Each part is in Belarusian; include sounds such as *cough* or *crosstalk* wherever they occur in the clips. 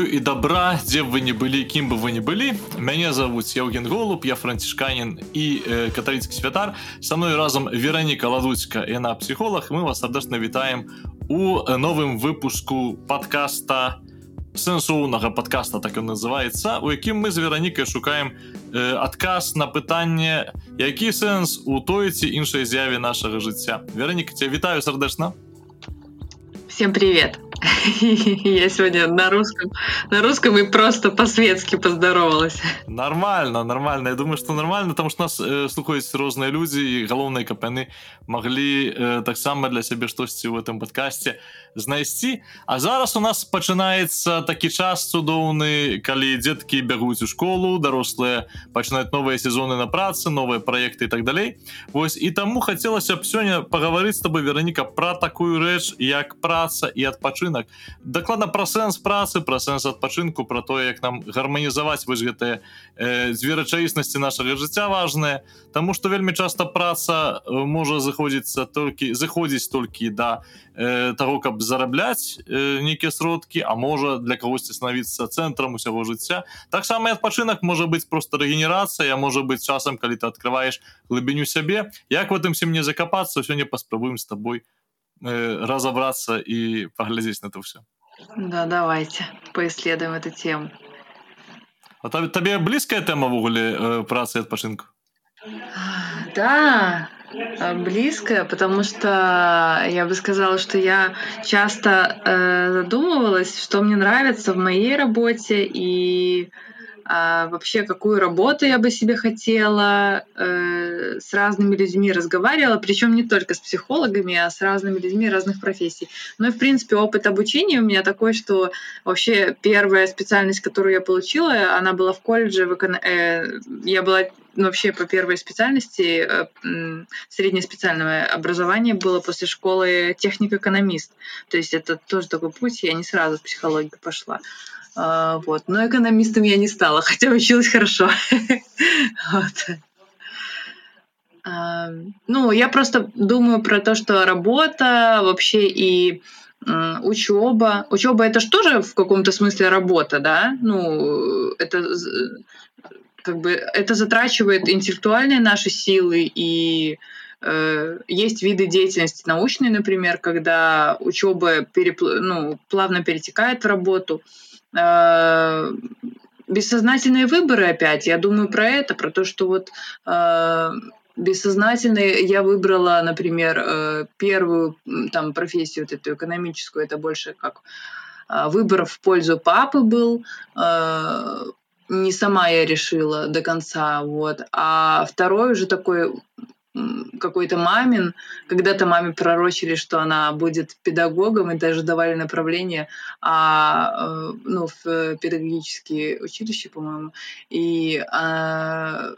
спакою і добра дзе вы не былі кім бы вы не былі мяне зовут Евген голуб я францішканін і э, каталіцкі святар. Со мной разам вераніка ладуцька яна псіхолог мы вас сардэчна вітаем у новым выпуску подкаста сэнсоўнага подкаста так ён называется у якім мы з веранікай шукаем э, адказ на пытанне які сэнс у той ці іншай з'яве нашага жыцця. Вераніка ця вітаю сардэчна всем привет Я сегодня на русском, на русском и просто по-светски поздоровалась. Нормально, нормально. Я думаю, что нормально, потому что нас э, слухают разные люди, и головные капены могли э, так само для себя что-то в этом подкасте знайсці А зараз у нас пачынаецца такі час цудоўны калі дзеткі бягуць у школу дарослыя пачынаюць новыя сезоны на працы новыя праекты і так далей Вось і таму хацелася б сёння пагаварыць з тобой вераніка пра такую рэч як праца і адпачынак дакладна пра сэнс працы пра сэнс адпачынку пра тое як нам гарманізаваць вось гэтыя э, дзве рэчаіснасці нашага жыцця важныя Таму што вельмі часта праца э, можа заходзіцца толькі заходзіць толькі да э, того каб зарабляць э, нейкія сродкі а можа для кагосьці становіцца цэнтрам усяго жыцця. Таксама адпачынак можа быць просто рэгенерацыя можа быть часам калі ты открываешь глыбіню сябе. Як в этом все мне закапацца сёння паспрабуем с тобой э, разобрацца і паглядзець на это все да давайте поисследуем эту тему. А табе блізкая тэма ввогуле э, працы адпачынку да Э, близкое, потому что я бы сказала, что я часто э, задумывалась, что мне нравится в моей работе и а, вообще какую работу я бы себе хотела, э, с разными людьми разговаривала, причем не только с психологами, а с разными людьми разных профессий. Ну и, в принципе, опыт обучения у меня такой, что вообще первая специальность, которую я получила, она была в колледже, в эконом... э, я была ну, вообще по первой специальности, э, среднее специальное образование было после школы техник-экономист. То есть это тоже такой путь, я не сразу в психологию пошла. А, вот. Но экономистом я не стала, *laughs* хотя училась хорошо. вот. ну, я просто думаю про то, что работа вообще и учеба. Учеба это же тоже в каком-то смысле работа, да? Ну, это как бы это затрачивает интеллектуальные наши силы и э, есть виды деятельности научной, например, когда учеба перепл... ну, плавно перетекает в работу. Э, бессознательные выборы опять. Я думаю про это, про то, что вот э, бессознательные я выбрала, например, э, первую там профессию вот эту экономическую, это больше как э, выбор в пользу папы был. Э, не сама я решила до конца, вот. А второй уже такой какой-то мамин. Когда-то маме пророчили, что она будет педагогом, и даже давали направление а, э, ну, в педагогические училища, по-моему. И а,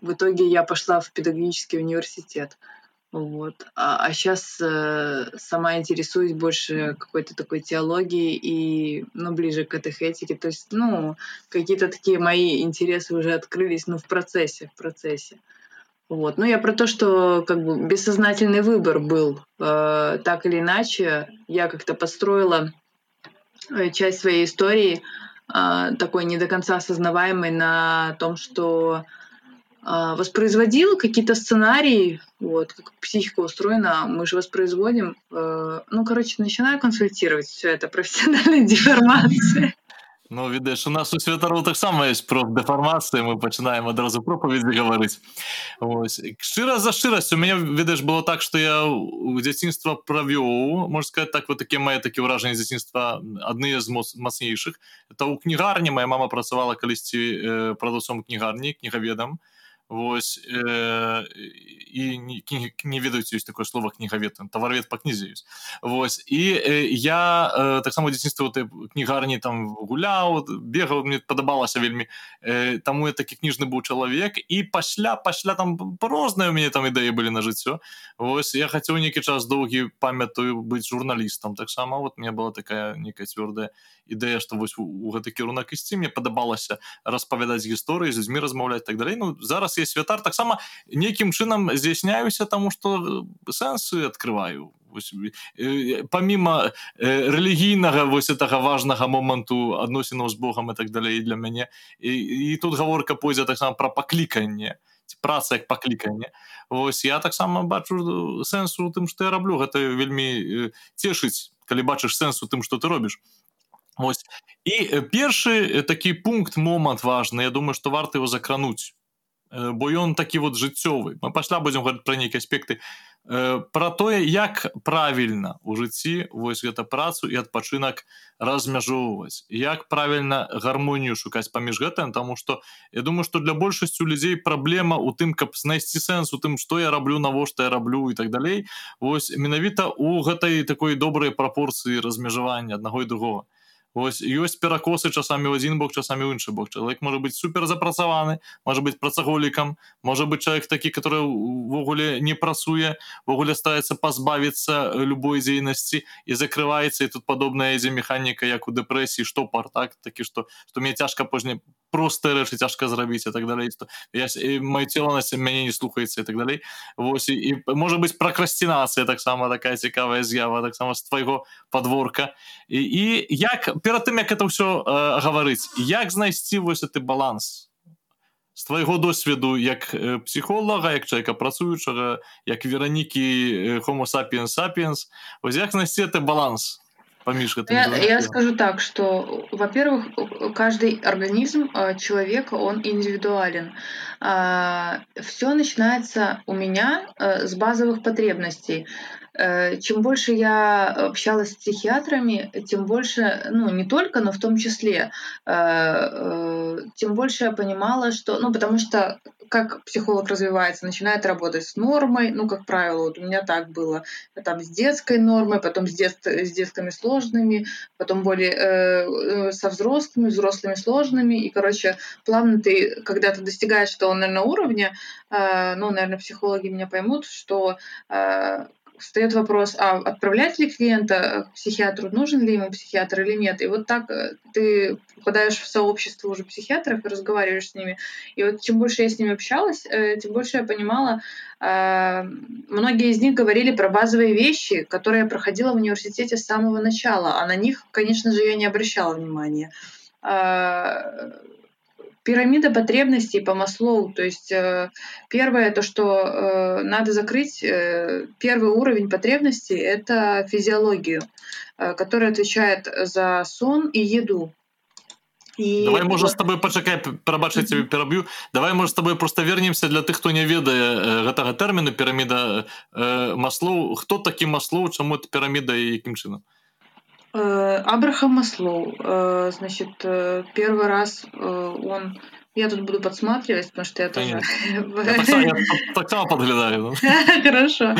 в итоге я пошла в педагогический университет. Вот. А, а сейчас э, сама интересуюсь больше какой-то такой теологией и, ну, ближе к катехетике. То есть, ну, какие-то такие мои интересы уже открылись, ну, в процессе, в процессе. Вот. Ну, я про то, что как бы бессознательный выбор был. Э, так или иначе, я как-то построила э, часть своей истории э, такой не до конца осознаваемой на том, что э, воспроизводил какие-то сценарии, вот, как психика устроена, мы же воспроизводим. Э, ну, короче, начинаю консультировать все это, профессиональная *laughs* деформация. Ну відаеш у нас у святару таксама есть про дэфармацыі мы пачынаем адразу пропаведзі гаварыць шчыра за шчырасць у мяне ведаеш было так что я у дзяцінства правёў можна сказать так вот такі мае такі ўражанне дзяцінства адны з моц мацнейшых это у кнігарні моя мама працавала калісьці э, прадаўцом кнігарні кнігаведам і Вось э, і не, не ведаюць ёсць такое слово кнігавед таварвед па кнізе ёсць Вось і э, я э, таксама дзяцінства ты кнігарні там гуляў бегаў мне падабалася вельмі э, таму я такі кніжны быў чалавек і пасля пасля там розныя у мяне там ідэі былі на жыццё Вось я хацеў нейкі час доўгі памятаю быць журналістам таксама вот мне была такая некая цвёрдая ідэя што вось у гэты кірунак ісці мне падабалася распавядаць гісторыі з людзьмі размаўляць так далей ну зараз я святар таксама нейкім чынам з'ясняюся таму што сэнсы открываю. Помимо рэлігійнага вось этого важнага моманту адносінаў з Богом і так далей для мяне і, і тут гаворка пойдзе таксама пра пакліканне праца як пакліканне Вось я таксама бачу сэнсу у тым што я раблю гэта вельмі цешыць калі бачыш сэнс у тым што ты робіш. Ось. і першы такі пункт момант важны. Я думаю што варта его закрануць бо ён такі вот жыццёвы. Мы пасля будзем говорить пра нейкія аспекты. Про тое як правільна у жыцці вось гэта працу і адпачынак размяжоўваць. Як правільна гармонію шукаць паміж гэтым тому что я думаю что для большасцю людзей праблема у тым каб знайсці сэнс у тым что я раблю навошта я раблю і так далей. Вось менавіта у гэтай такой добрай прапорцыі размежавання аднаго і другого Вось ёсць перакосы часамі ў адзін бок часамі ў іншы бок. Чалавек можа быць супер запрацаваны можа быць працаголікам можа быць чалавек такі который увогуле не працуе ввогуле стараецца пазбавіцца любой дзейнасці і закрываецца. І тут падобная ідзе механіка як у дэпрэсіі штопар так такі што што мне цяжка позне простыя рэчы цяжка зрабіць і так далей то я мой целанасць мяне не слухаецца і так далей. Вось і, і можа быць пракрасцінацыя таксама такая цікавая з'ява таксама з твайго подворка і, і як перад тым як это ўсё э, гаварыць як знайсці вось ты баланс з твайго досведу як э, псіхолага як чалавека працуючага як веранікі homo sapiens sapiens? Вось як знайсці ты баланс помишь я, я скажу так, что, во-первых, каждый организм а, человека, он индивидуален. А, Все начинается у меня э, с базовых потребностей. Э, чем больше я общалась с психиатрами, тем больше, ну не только, но в том числе, э, тем больше я понимала, что, ну потому что как психолог развивается, начинает работать с нормой, ну, как правило, вот у меня так было, там, с детской нормой, потом с, дет, с детками сложными, потом более э, э, со взрослыми, взрослыми сложными, и, короче, плавно ты, когда ты достигаешь того, наверное, уровня, э, ну, наверное, психологи меня поймут, что э, встает вопрос, а отправлять ли клиента к психиатру, нужен ли ему психиатр или нет. И вот так э, ты попадаешь в сообщество уже психиатров и разговариваешь с ними. И вот чем больше я с ними общалась, э, тем больше я понимала, э, многие из них говорили про базовые вещи, которые я проходила в университете с самого начала, а на них, конечно же, я не обращала внимания пирамида потребностей по Маслоу. То есть э, первое, то, что э, надо закрыть, э, первый уровень потребностей – это физиологию, которая отвечает за сон и еду. І... Давай можа з табой пачакай прабачыць цябе пераб'ю давай можа з табой просто вернемся для тых хто не ведае гэтага тэрміну піраміда э, маслоў хто такі маслоў чаму это піраміда і якім чынам Абрахам Маслоу, э, значит, э, первый раз он я тут буду подсматривать, потому что я тоже... *laughs* Так само *laughs* подглядаю. *laughs* Хорошо.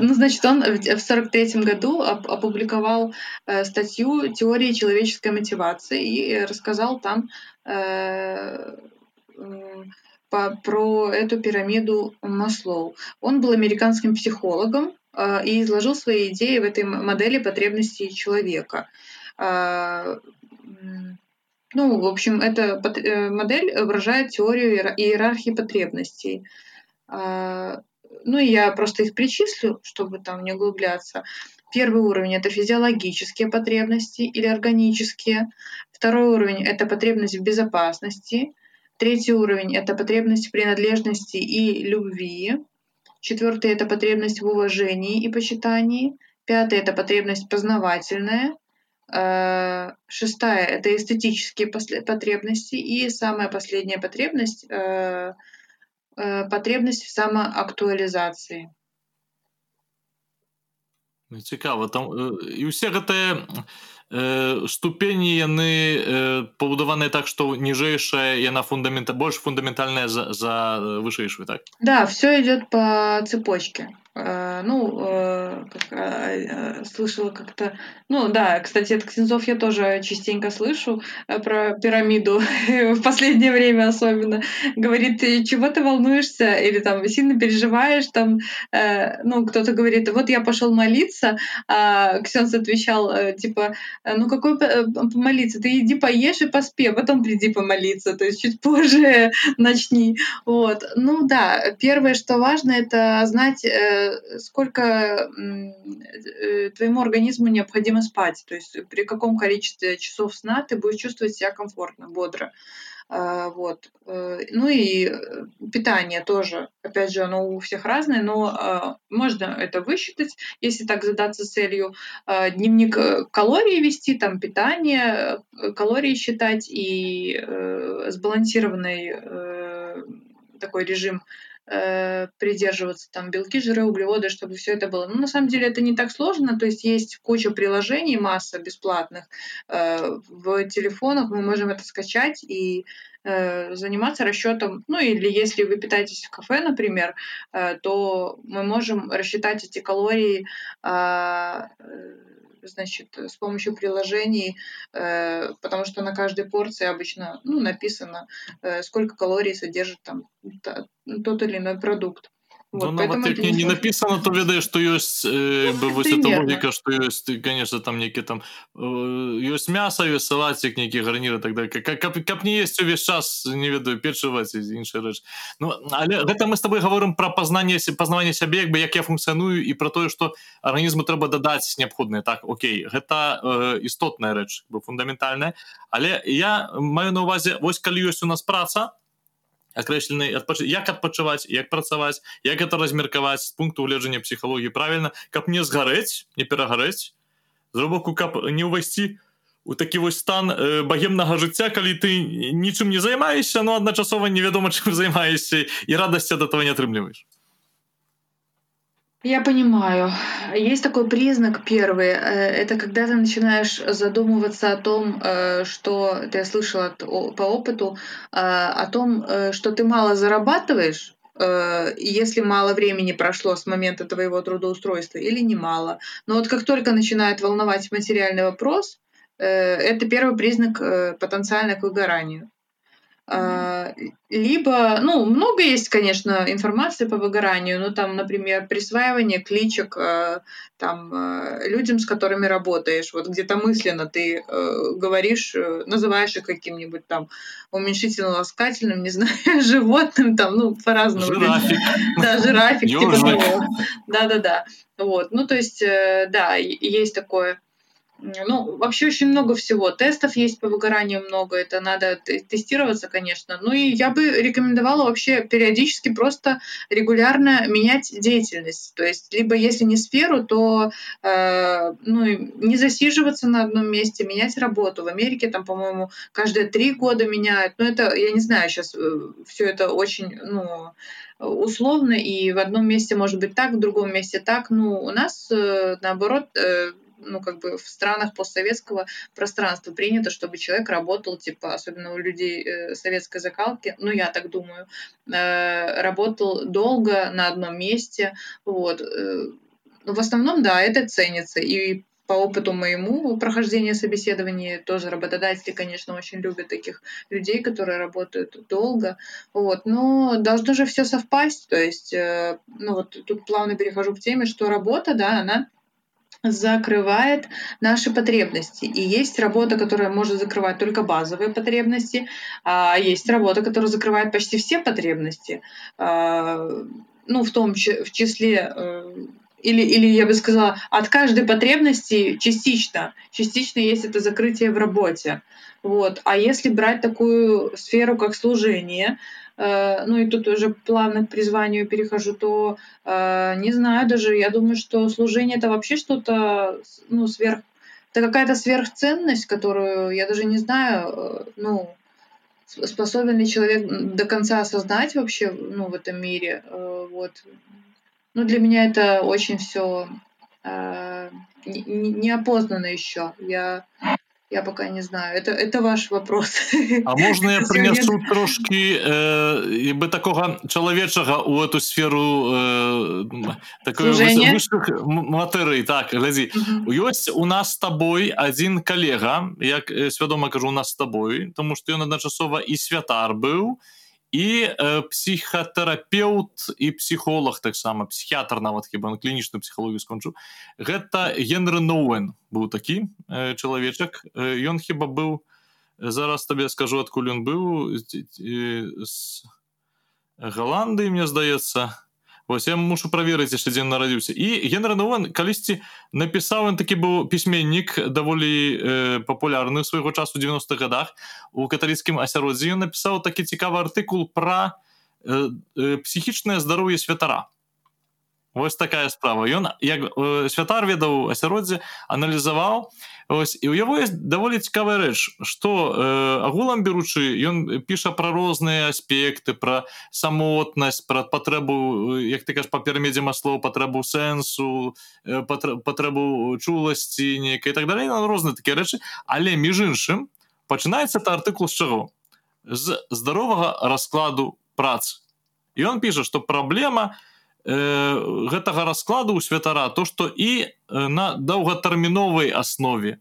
Ну, значит, он в сорок третьем году опубликовал статью «Теории человеческой мотивации» и рассказал там про эту пирамиду Маслоу. Он был американским психологом, и изложил свои идеи в этой модели потребностей человека. А, ну, в общем, эта э, модель выражает теорию иерархии потребностей. А, ну, я просто их перечислю, чтобы там не углубляться. Первый уровень – это физиологические потребности или органические. Второй уровень – это потребность в безопасности. Третий уровень – это потребность в принадлежности и любви. Четвертый – это потребность в уважении и почитании. Пятый – это потребность познавательная. Э, шестая – это эстетические потребности. И самая последняя потребность э, э, – потребность в самоактуализации. Цікаво. Там, і усе гэтыя ступені яны пабудаваныя так што ніжэйшая яна фундамента больш фундаментальная за, за вышэйшую так? Да все идет по цепочке. Э, ну, э, как, э, слышала как-то, ну да, кстати, от Ксенцов я тоже частенько слышу про пирамиду, *laughs* в последнее время особенно. Говорит, чего ты волнуешься, или там сильно переживаешь, там, ну, кто-то говорит, вот я пошел молиться, а Ксенц отвечал, типа, ну какой помолиться, ты иди поешь и поспи, а потом приди помолиться, то есть чуть *laughs* позже начни. Вот. Ну да, первое, что важно, это знать э, сколько э, твоему организму необходимо спать, то есть при каком количестве часов сна ты будешь чувствовать себя комфортно, бодро. А, вот. Э, ну и питание тоже, опять же, оно у всех разное, но а, можно это высчитать, если так задаться целью. А, дневник калорий вести, там питание, калории считать и сбалансированный такой режим э, придерживаться там белки, жиры, углеводы, чтобы все это было. Ну, на самом деле это не так сложно, то есть есть куча приложений, масса бесплатных э, в телефонах, мы можем это скачать и э, заниматься расчетом, ну или если вы питаетесь в кафе, например, э, то мы можем рассчитать эти калории э, значит, с помощью приложений, э, потому что на каждой порции обычно ну, написано, э, сколько калорий содержит там тот или иной продукт. Вот, ну, нават як не, не написано то ведаеш што ёсць э, бы вось эта логіка што ёсць конечно там нейкі там э, ёсць мяса ёсць салацік нейкі гарніры так далее. Как каб, каб не есть увесь час не ведаю печываць іншая рэч Ну але гэта мы с тобой говорим про пазнанне пазнаванне сябе як бы як я функцыяную і про тое что арганізму трэба дадаць неабходныя так Окей гэта э, істотная рэч бы фундаментальная. Але я маю на увазе вось калі ёсць у нас праца акрэслены адпач... як адпачываць як працаваць як это размеркаваць з пункту гледжання псіхалогіі правильно каб не згарэць не перагарэць зробаку каб не ўвайсці у такі вось стан э, багемнага жыцця калі ты нічым не займаешься но адначасова невядома *laughs* чым займаешься і радасці ад этого не атрымліваеш Я понимаю. Есть такой признак первый. Э, это когда ты начинаешь задумываться о том, э, что ты слышала по опыту, э, о том, что ты мало зарабатываешь, если мало времени прошло с момента твоего трудоустройства или немало. Но вот как только начинает волновать материальный вопрос, это первый признак потенциально к выгоранию. А, либо, ну, много есть, конечно, информации по выгоранию, ну, там, например, присваивание кличек а, там, а, людям, с которыми работаешь, вот где-то мысленно ты э, говоришь, э, называешь их каким-нибудь там уменьшительно-ласкательным, не *laughs* знаю, животным, там, ну, по-разному. Жирафик. *laughs* Да, жирафик, типа того. Да-да-да. Вот, ну, то есть, э, да, есть такое ну, вообще очень много всего. Тестов есть по выгоранию много, это надо тестироваться, конечно. Ну и я бы рекомендовала вообще периодически просто регулярно менять деятельность. То есть либо если не сферу, то э, ну, не засиживаться на одном месте, менять работу. В Америке там, по-моему, каждые три года меняют. Но это, я не знаю, сейчас э, все это очень, ну, условно, и в одном месте может быть так, в другом месте так. Ну, у нас, э, наоборот, э, ну, как бы в странах постсоветского пространства принято, чтобы человек работал, типа, особенно у людей э, советской закалки, ну, я так думаю, э, работал долго на одном месте, вот. Э, в основном, да, это ценится, и по опыту моему прохождения собеседований тоже работодатели, конечно, очень любят таких людей, которые работают долго. Вот. Но должно же все совпасть. То есть, э, ну вот тут плавно перехожу к теме, что работа, да, она закрывает наши потребности. И есть работа, которая может закрывать только базовые потребности, а есть работа, которая закрывает почти все потребности. А, ну, в том в числе э, или, или я бы сказала, от каждой потребности частично. Частично есть это закрытие в работе. Вот. А если брать такую сферу, как служение, ну и тут уже плавно к призванию перехожу, то э, не знаю даже, я думаю, что служение это вообще что-то, ну, сверх, это какая-то сверхценность, которую я даже не знаю, э, ну, способен ли человек до конца осознать вообще, ну, в этом мире, вот. Ну, для меня это очень все неопознанно еще. Я я пока не знаю. Это, это ваш вопрос. А можна я *laughs* принесу трошки э, бы такого чалавечага у эту сферу э, такой высших матэрый так глядзі угу. ёсць у нас с тобой один калега як свядома кажу у нас с тобой тому что ён адначасова і святар быў і э, псіхатэрапеўт і псіхолог таксама псіхіатр нават хіба на клінічную псіхалогію скончу. Гэта генры ноуэн быў такі э, чалавечак. Ён хіба быў зараз табе скажу адкуль ён быў з Галандыі мне здаецца Вось я мушу праверыць яшчэ дзе нарадзіўся. І генра Нован калісьці напісаў ён такі быў пісьменнік даволі э, папулярны свайго часу 90-х годах у каталіцкім асяроддзі ён напісаў такі цікавы артыкул пра э, э, псіхічнае здароўе святара Вось такая справа. Ён як э, святар ведаў асяроддзе аналізаваў. Ось і ў яго есть даволі цікавая рэч что э, агулам беручы ён піша пра розныя аспекты пра самотнасць пра патрэбу як ты кажаш па перамедзе маслоў патрэбу сэнсу э, патрэбу чуласці нейкай так далей на розныя такія рэчы. Але між іншым пачынаецца это артыкул з чаго? З здаровага раскладу працы і он піша что праблема у э, гэтага раскладу ў святара то што і э, на доўгатэрміновай аснове.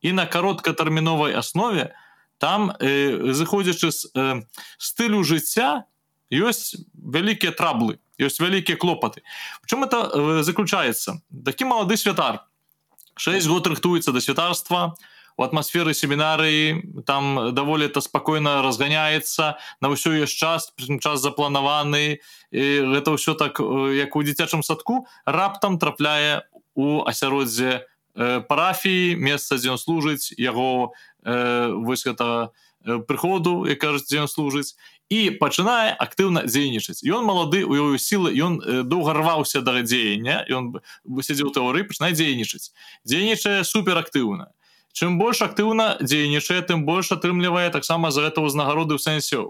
І на кароткатэрміновай аснове там э, зыходзячы з э, стылю жыцця ёсць вялікія траблы ёсць вялікія клопаты. Чым это э, заключаецца? Такі малады святар. 6 год рыхтуецца да святарства у атмасферы семінарыі там даволі это спакойна разганяецца на ўсё ёсць час час запланаваны гэта ўсё так як у дзіцячым садку раптам трапляе у асяроддзе э, парафіі месца дзе ён служыць яго э, вось гэта прыходу як кажуць дзе ён служыць і пачынае актыўна дзейнічаць. Ён малады у яго сілы ён доўга рваўся да радзеяння ён высядзеў тэорыі пачынае дзейнічаць. Дзейнічае суперактыўна чым больш актыўна дзейнічае тым больш атрымлівае таксама за гэта ўзнагароды ў сэнсе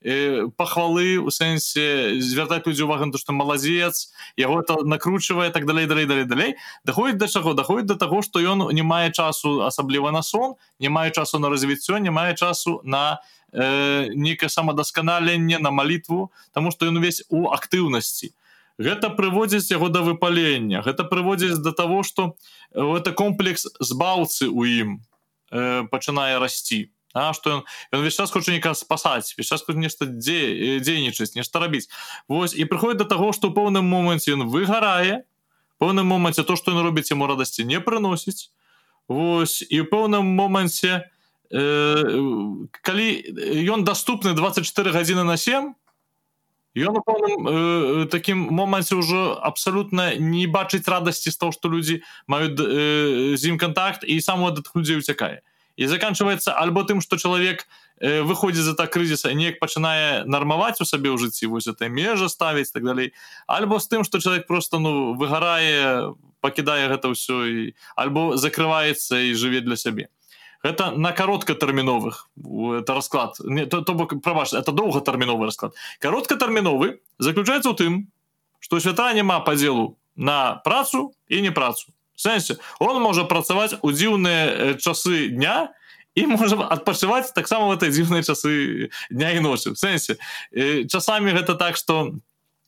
э, пахвалы у сэнсе звяртаць людзі увагу то што маладзец яго это накручвае так далей далей далей далей. Даходзіць да чаго? Даходзіць да таго што ён не мае часу асабліва на сон не мае часу на развіццё не мае часу на э, нейкае самадасканаленне на малітву Таму што ён увесь у актыўнасці гэта прыводзіць яго да выпалення. Гэта прыводзіць да того что это комплекс збаўцы у ім э, пачынае расці. А что ён ён весь час хоча нека спасаць весь час нешта дзе дзейнічаць нешта рабіць. Вось і прыходит до того что поўным моманце ён выгарае поўным моманце то что ён робіць ему радасці не прыносіць. Вось і ў пэўным моманце э, калі ён доступны 24 гадзіны на 7 ён у пэўным э, такім моманце ўжо абсалютна не бачыць радасці з того што людзі маюць э, з ім контакт і сам ад людзей уцякае і заканчваецца альбо тым што чалавек э, выходзіць за так крызіса неяк пачынае нармаваць у сабе ў жыцці вось это межа ставіць так далей альбо з тым што чалавек просто ну выгарае пакідае гэта ўсё і альбо закрываецца і жыве для сябе это на кароткатэрміновых это расклад. Не то, то бок праваш это доўгатэрміновы расклад. Кароткатэрміновы заключаецца ў тым что свята няма падзелу на працу і не працу. Сэнсе он можа працаваць у дзіўныя часы дня і можа адпачываць таксама в этой дзіўныя часы дня і ночы сэнсе часамі гэта так что у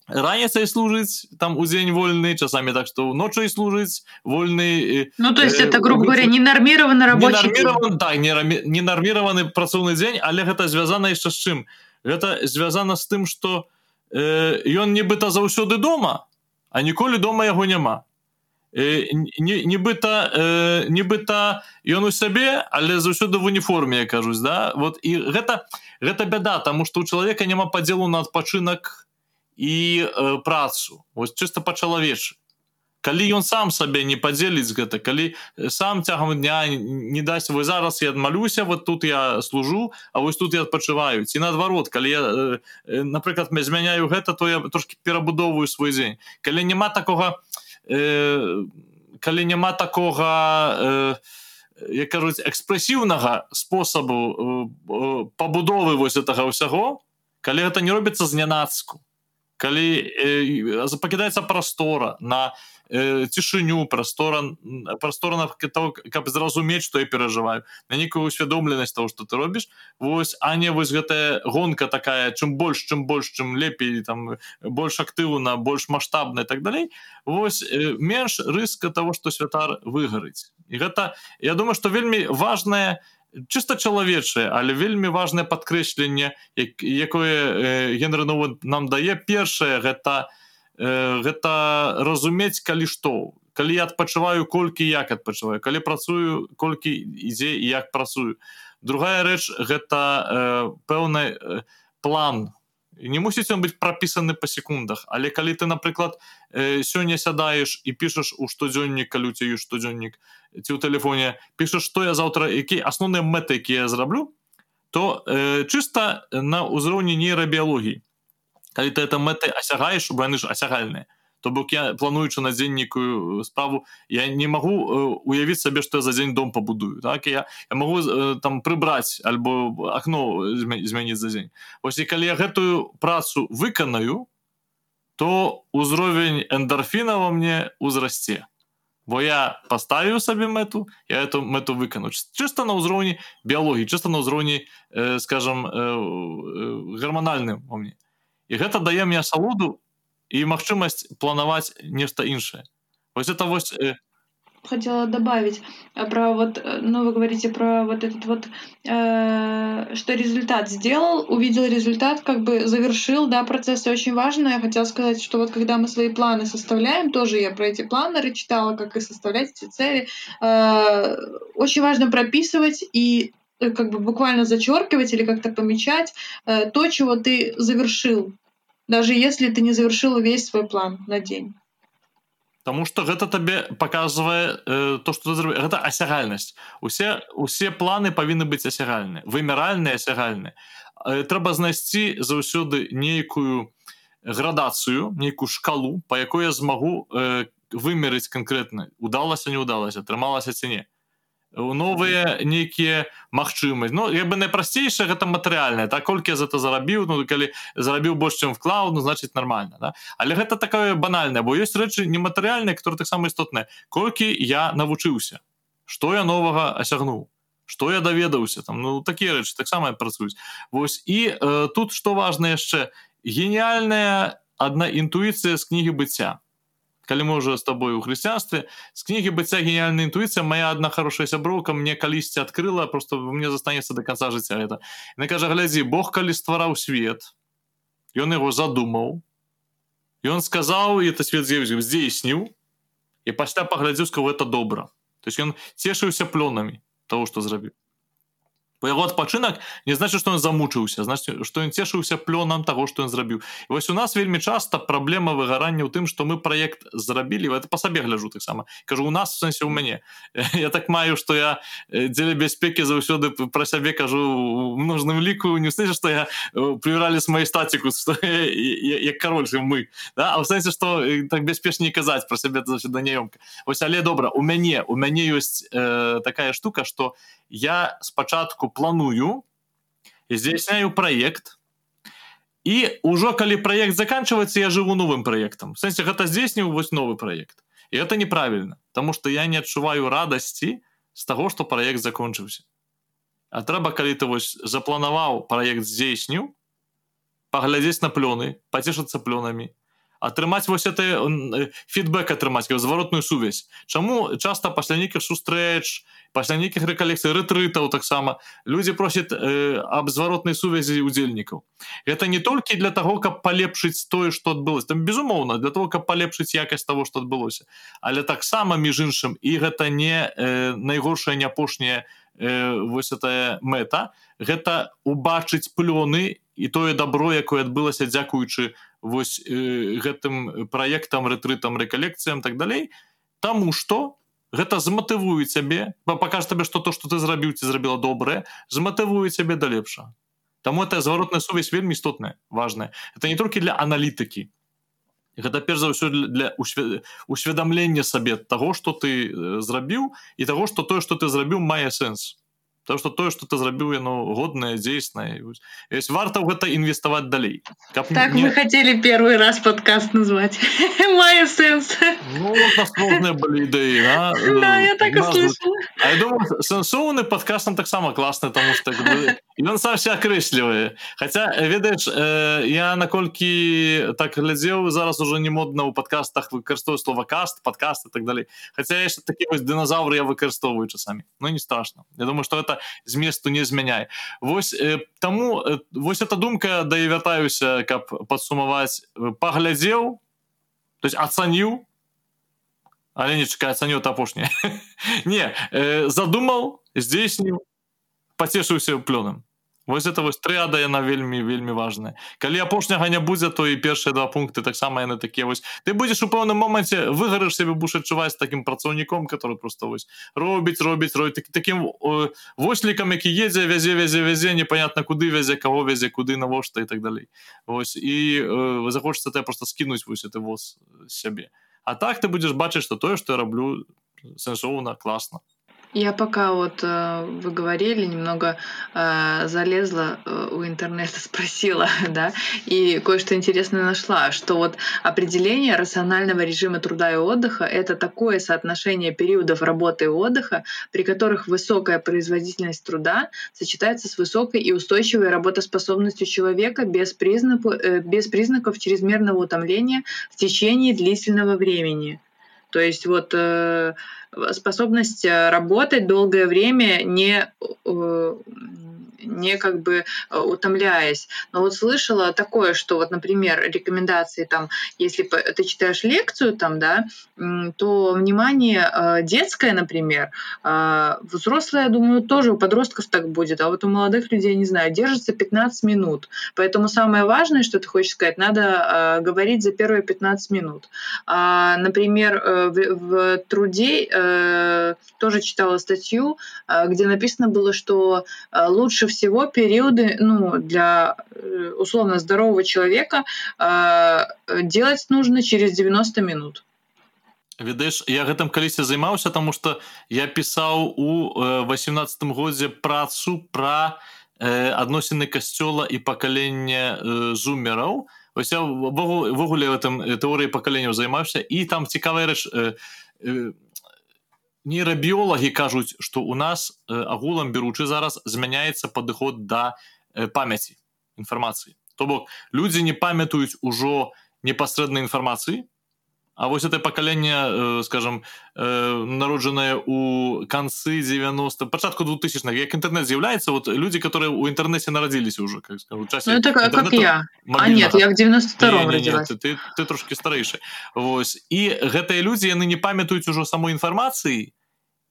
раніцай служыць там удзень вольны часамі так што ночай служыць вольны Ну то есть э, это грубо говоря ненармированы рабочий так, ненармированы працоўны дзень але гэта звязана яшчэ з чым? Гэта звязана з тым что э, ён нібыта заўсёды дома а ніколі дома яго няма. Э, нібыта э, нібыта ён у сябе але заўсёды в уніформе кажусь да? Вот і гэта гэта бяда тому что у чалавека няма падзелу на адпачынак на і э, працу. Вось чыста па-чалавечы. Калі ён сам сабе не падзеліць гэта калі сам цягам дня не дасць вы зараз я адмалюся вот тут я служу а вось тут я адпачываю ці наадварот калі я э, напрыклад я змяняю гэта то я трошки перабудоўваю свой дзень. Калі няма такога э, калі няма такога э, як кажуць экспрэсіўнага спосабу э, э, пабудовы вось гэтага ўсяго калі гэта не робіцца з нянацку калі э, пакідаецца прастора на э, цішыню прастора прасторна того каб зразумець што я перажываю на нейкую усвядомленасць того что ты робіш. Вось а не вось гэтая гонка такая чым больш чым больш чым лепей там больш актыўна больш маштабна так далей. Вось э, менш рыска того что святар выгарыць. І гэта я думаю что вельмі важная чыста чалавечае але вельмі важное падкрэсленне як, якое э, генеры нам дае. Першае гэта гэта разумець калі што. Калі я адпачываю колькі як адпачываю. Калі працую колькі ідзе і як працую. Другая рэч гэта пэўны э, план не мусіць ён быць прапісаны па секундах. Але калі ты напрыклад э, сёння сядаеш і пішаш у штодзённік калі ці штодзённік ці ў тэлефоне пішаш што я заўтра які асноўныя мэты якія я зраблю то э, чыста на ўзроўні нейрабіялогіі калі ты это мэты асягаеш бо яны ж асягальныя то бок я плануючы на дзень нейкую справу я не магу э, уявіць сабе што я за дзень дом пабудую так? Я, я магу э, там прыбраць альбо акно змяніць за дзень. Ось і калі я гэтую працу выканаю то узровень эндорфіна во мне узрасце бо я паставіў сабе мэту я эту мэту выкану чыста на ўзроўні біялогіі чыста на ўзроўні э, скажем э, э, гарманальным у мне. І гэта дае мне асалоду и магчымасць планаваць нешта іншае вось это вось э... хотела добавить э, про вот э, ну вы говорите про вот этот вот э, что результат сделал увидел результат как бы завершил да процессы очень важно. Я хотела сказать что вот когда мы свои планы составляем тоже я про эти планеры читала как и составлять эти цели. Э, очень важно прописывать и как бы буквально зачеркивать или как-то помечать э, то чего ты завершил даже если ты не завершил весь свой план на день. Таму что гэта табе показывае э, то что ты гэта асягальнасць усе усе планы павінны быць асягальны вымяральныя асягальны э, трэба знайсці заўсёды нейкую градацыю нейкую шкалу по якой я змагу э, вымерыць конкретно удалася не удалася атрымалася ці не новыя нейкія магчымасць Ну я бы найпрасцейшае гэта матэрыяльна так? Колькі за это зарабіў Ну калі зарабіў больш чым вклаў ну значит нормально да? але гэта такое банальна бо ёсць рэчы нематэрыяльныя которые таксама істотныя. Колькі я навучыўся? Что я новага асягнуў? Что я даведаўся? Там ну такія рэчы таксама працуюць. Вось і э, тут что важно яшчэ? Гениальная одна інтуіцыя з кнігі быцця калі мы уже с тобой у хрысціянстве з кнігі быцця гениальная інтуіцыя моя одна хорошая сяброўка мне калісьці открыла просто мне застанецца до конца жыцця это на кажа глядзі Бог калі ствараў свет ён его задумаў ён сказаў это свет здзейсніў і пасля паглядзеў сказаў это добра то есть ён цешыўся плёнамі того что зрабіў яго адпачынак не значит что он замучыўся значит что ён цешыўся плёнам того что ён зрабіў. Вось у нас вельмі часто праблема выгарання ў тым что мы проект зрабілі это по сабе гляжу таксама кажу у нас сэнсе у мяне *laughs* я так маю что я дзеля бяспекі заўсёды про сябе кажу множным ліку не сэнсе что я прыбіралі с моей статику як король мы да? а в сэнсе что так бяспечней казаць про сябе да няёмка. Ось але добра у мяне у мяне ёсць э, такая штука что я спачатку планую. Здзяйсняю проект. І ўжо калі проект заканчивается я жыву новым проектам сэнсе гэта здзейсніў вось новы проект. І это неправільна тому что я не адчуваю радасці з таго что проект закончыўся а трэба калі ты вось запланаваў проект здзейсніў паглядзець на плёны пацешацца плёнамі атрымаць вось это фідбэк атрымаць зваротную сувязь. Чаму часто пасля нейкіх сустрэч пасля нейкіх рэкалекцый рэтрытаў таксама людзі просяць э, аб зваротнай сувязі удзельнікаў это не толькі для того каб палепшыць тое что адбылось там безумоўна для того каб палепшыць якасць того что адбылося. Але таксама між іншым і гэта не э, найгоршая не апошняя э, вось этая мэта гэта убачыць плёны і тое добро якое адбылася дзякуючы вось э, гэтым праектам рэтрытам рэкалекцыям так далей. Таму что гэта зматывуе цябе пакажа табе што то што ты зрабіў ці зрабіла добрае зматывуе цябе да лепша Таму это зваротная сувязь вельмі істотная важная. Это не толькі для аналітыкі. Гэта перш за ўсё для усведамлення сабе таго што ты зрабіў і таго што тое што ты зрабіў мае сэнс то что тое что ты зрабіў яно годнае дзейснае. Есть варта ў гэта інвеставаць далей. Каб так не... мы хотели первый раз подкаст назвать *laughs* мае сэнс. Ну, былі ідэі *laughs* сэнсоўны падкастам таксама класны тому что ён сам все акрэслівае. Хотя ведаеш э, я наколькі так глядзеў зараз уже не модна ў подкастах выкарыстовую слова каст подкаст и так далей. Хотя яшчэ такі вось дыназавры я выкарыстоўваю часамі. Но не страшно Я думаю что это зместу не змяняе восьось э, таму э, вось эта думка да і вяртаюся каб падсумаваць паглядзеў то есть ацаніў. Але *laughs* не чакай ацаню апошняе. Не э, задумаў здзейсніў пацешыўся плёнам вось это вось трыада яна вельмі вельмі важная. Калі апошняга не будзе то і першыя два пункты таксама яны такія вось. Ты будзеш у пэўным моманце выгарыш себе будешь адчуваць таким працаўніком который просто вось робіць робіць рой так, таким вослікам які едзе вязе вязе вязе непонятно куды вязе кого вязе куды навошта і так далей. Вось і э, захочется ты просто скінуць вось это воз сябе. А так ты будешь бачыць что тое что я раблю сэнсоўна класна Я пока вот э, вы говорили, немного э, залезла э, у интернета, *laughs* спросила, да, и кое-что интересное нашла, что вот определение рационального режима труда и отдыха — это такое соотношение периодов работы и отдыха, при которых высокая производительность труда сочетается с высокой и устойчивой работоспособностью человека без признаков, э, без признаков чрезмерного утомления в течение длительного времени. То есть вот э, способность э, работать долгое время не э, не как бы э, утомляясь. Но вот слышала такое, что вот, например, рекомендации там, если ты читаешь лекцию там, да, то внимание э, детское, например, э, взрослое, я думаю, тоже у подростков так будет, а вот у молодых людей, не знаю, держится 15 минут. Поэтому самое важное, что ты хочешь сказать, надо говорить за первые 15 минут. А, например, в, в труде тоже читала статью, где написано было, что лучше всего периоды ну, для э, условно здорового человека э, делать нужно через 90 минут. ведаеш я гэтым калісьці займаўся тому что я пісаў у восемнадцатым годзе працу пра э, адносіны касцёла і пакалення э, зумераў ось я ввогуле в этом тэорыі пакаленняў займаўся і там цікавая рэч э, э, нейрабіолагі кажуць што у нас агулам беручы зараз змяняецца падыход да памяці інфармацыі. То бок людзі не памятаюць ужо непасрэднай інфармацыі А вось это пакаленне скажем народжанае у канцы 90 пачатку 2000 як інтэрнет з'яўляецца вот люди которые у інтэрнэце нарадзіліся уже как скажу, часе, ну, так, как я. А нет я в 92 не, не, не, ты, ты, ты трошки старэйшы Вось. І гэтыя людзі яны не памятаюць ужо самой інфармацыі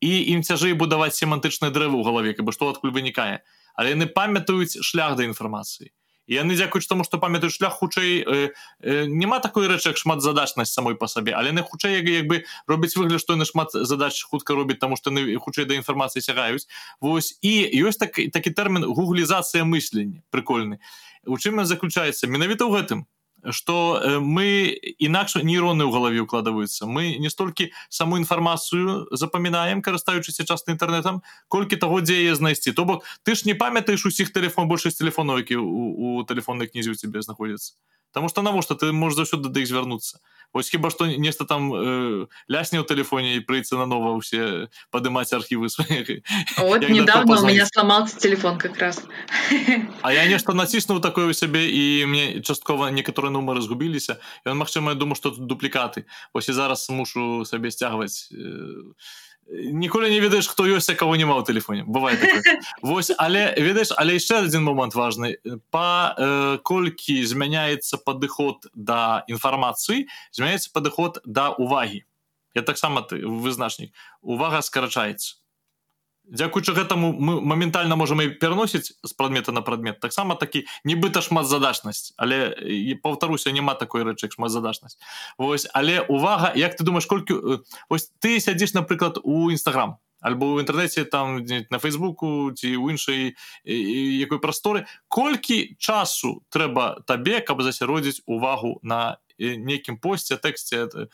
і ім цяжэй будаваць семантычныя дрэвы ў галаве каб што адкуль вынікае. Але яны памятаюць шлях да інфармацыі. Яны дзякуюць таму што памятаюць шлях хутчэй э, э, няма такой рэчы як шмат задачнасць самой па сабе але яны хутчэй як бы робіць выгляд што яны шмат задач хутка робіць таму што яны хутчэй да інфармацыі сягаюць. Вось і ёсць так такі тэрмін гуглізацыя мыслення прикольны у чым заключаецца? Менавіта ў гэтым что э, мы інакш нейроны ў галаве укладваюцца мы не столькі саму інфармацыю запамінаем карыстаючыся часто інтэрнетам колькі таго дзе яе знайсці то бок ты ж не памятаеш усіх телефон большасць телефонаў які у, у тэлефоннай кнізе у цябе знаходзіцца Таму што навошта ты можаш заўсёды да іх звярнуцца Вось хіба што нешта там э, лясне ў тэлефоне і прыйцца нанова ўсе падымаць архівы *laughs* свае вот недавно у меня сломался телефон как раз. *laughs* А я нешта націснуў такое ў сябе і мне часткова некаторыя нумары згубіліся ён магчыма я думаю што тут дуплікаты Вось і зараз мушу сабе сцягваць э, ніколі не ведаеш хто ёсць кого няма ў телефоне. Бывает *laughs* Вось але ведаеш але яшчэ один момант важный. Па э, колькі змяняецца падыход да інфармацыі змяняецца падыход да увагі я таксама ты вызначнік. Увага скарачаецца дзякуючы гэтаму мы моментальна можем і пераносіць з прадмета на прадмет. Таксама такі нібыта шмат задачнасць але паўтаруся няма такой рэчы шмат задачнасць Вось але увага як ты думаешь колькі ось ты сядзіш напрыклад у нстаграм альбо ў інтэрнэце там на фейсбуку ці ў іншай якой прасторы колькі часу трэба табе каб засяродзіць увагу на нейкім посце тэксце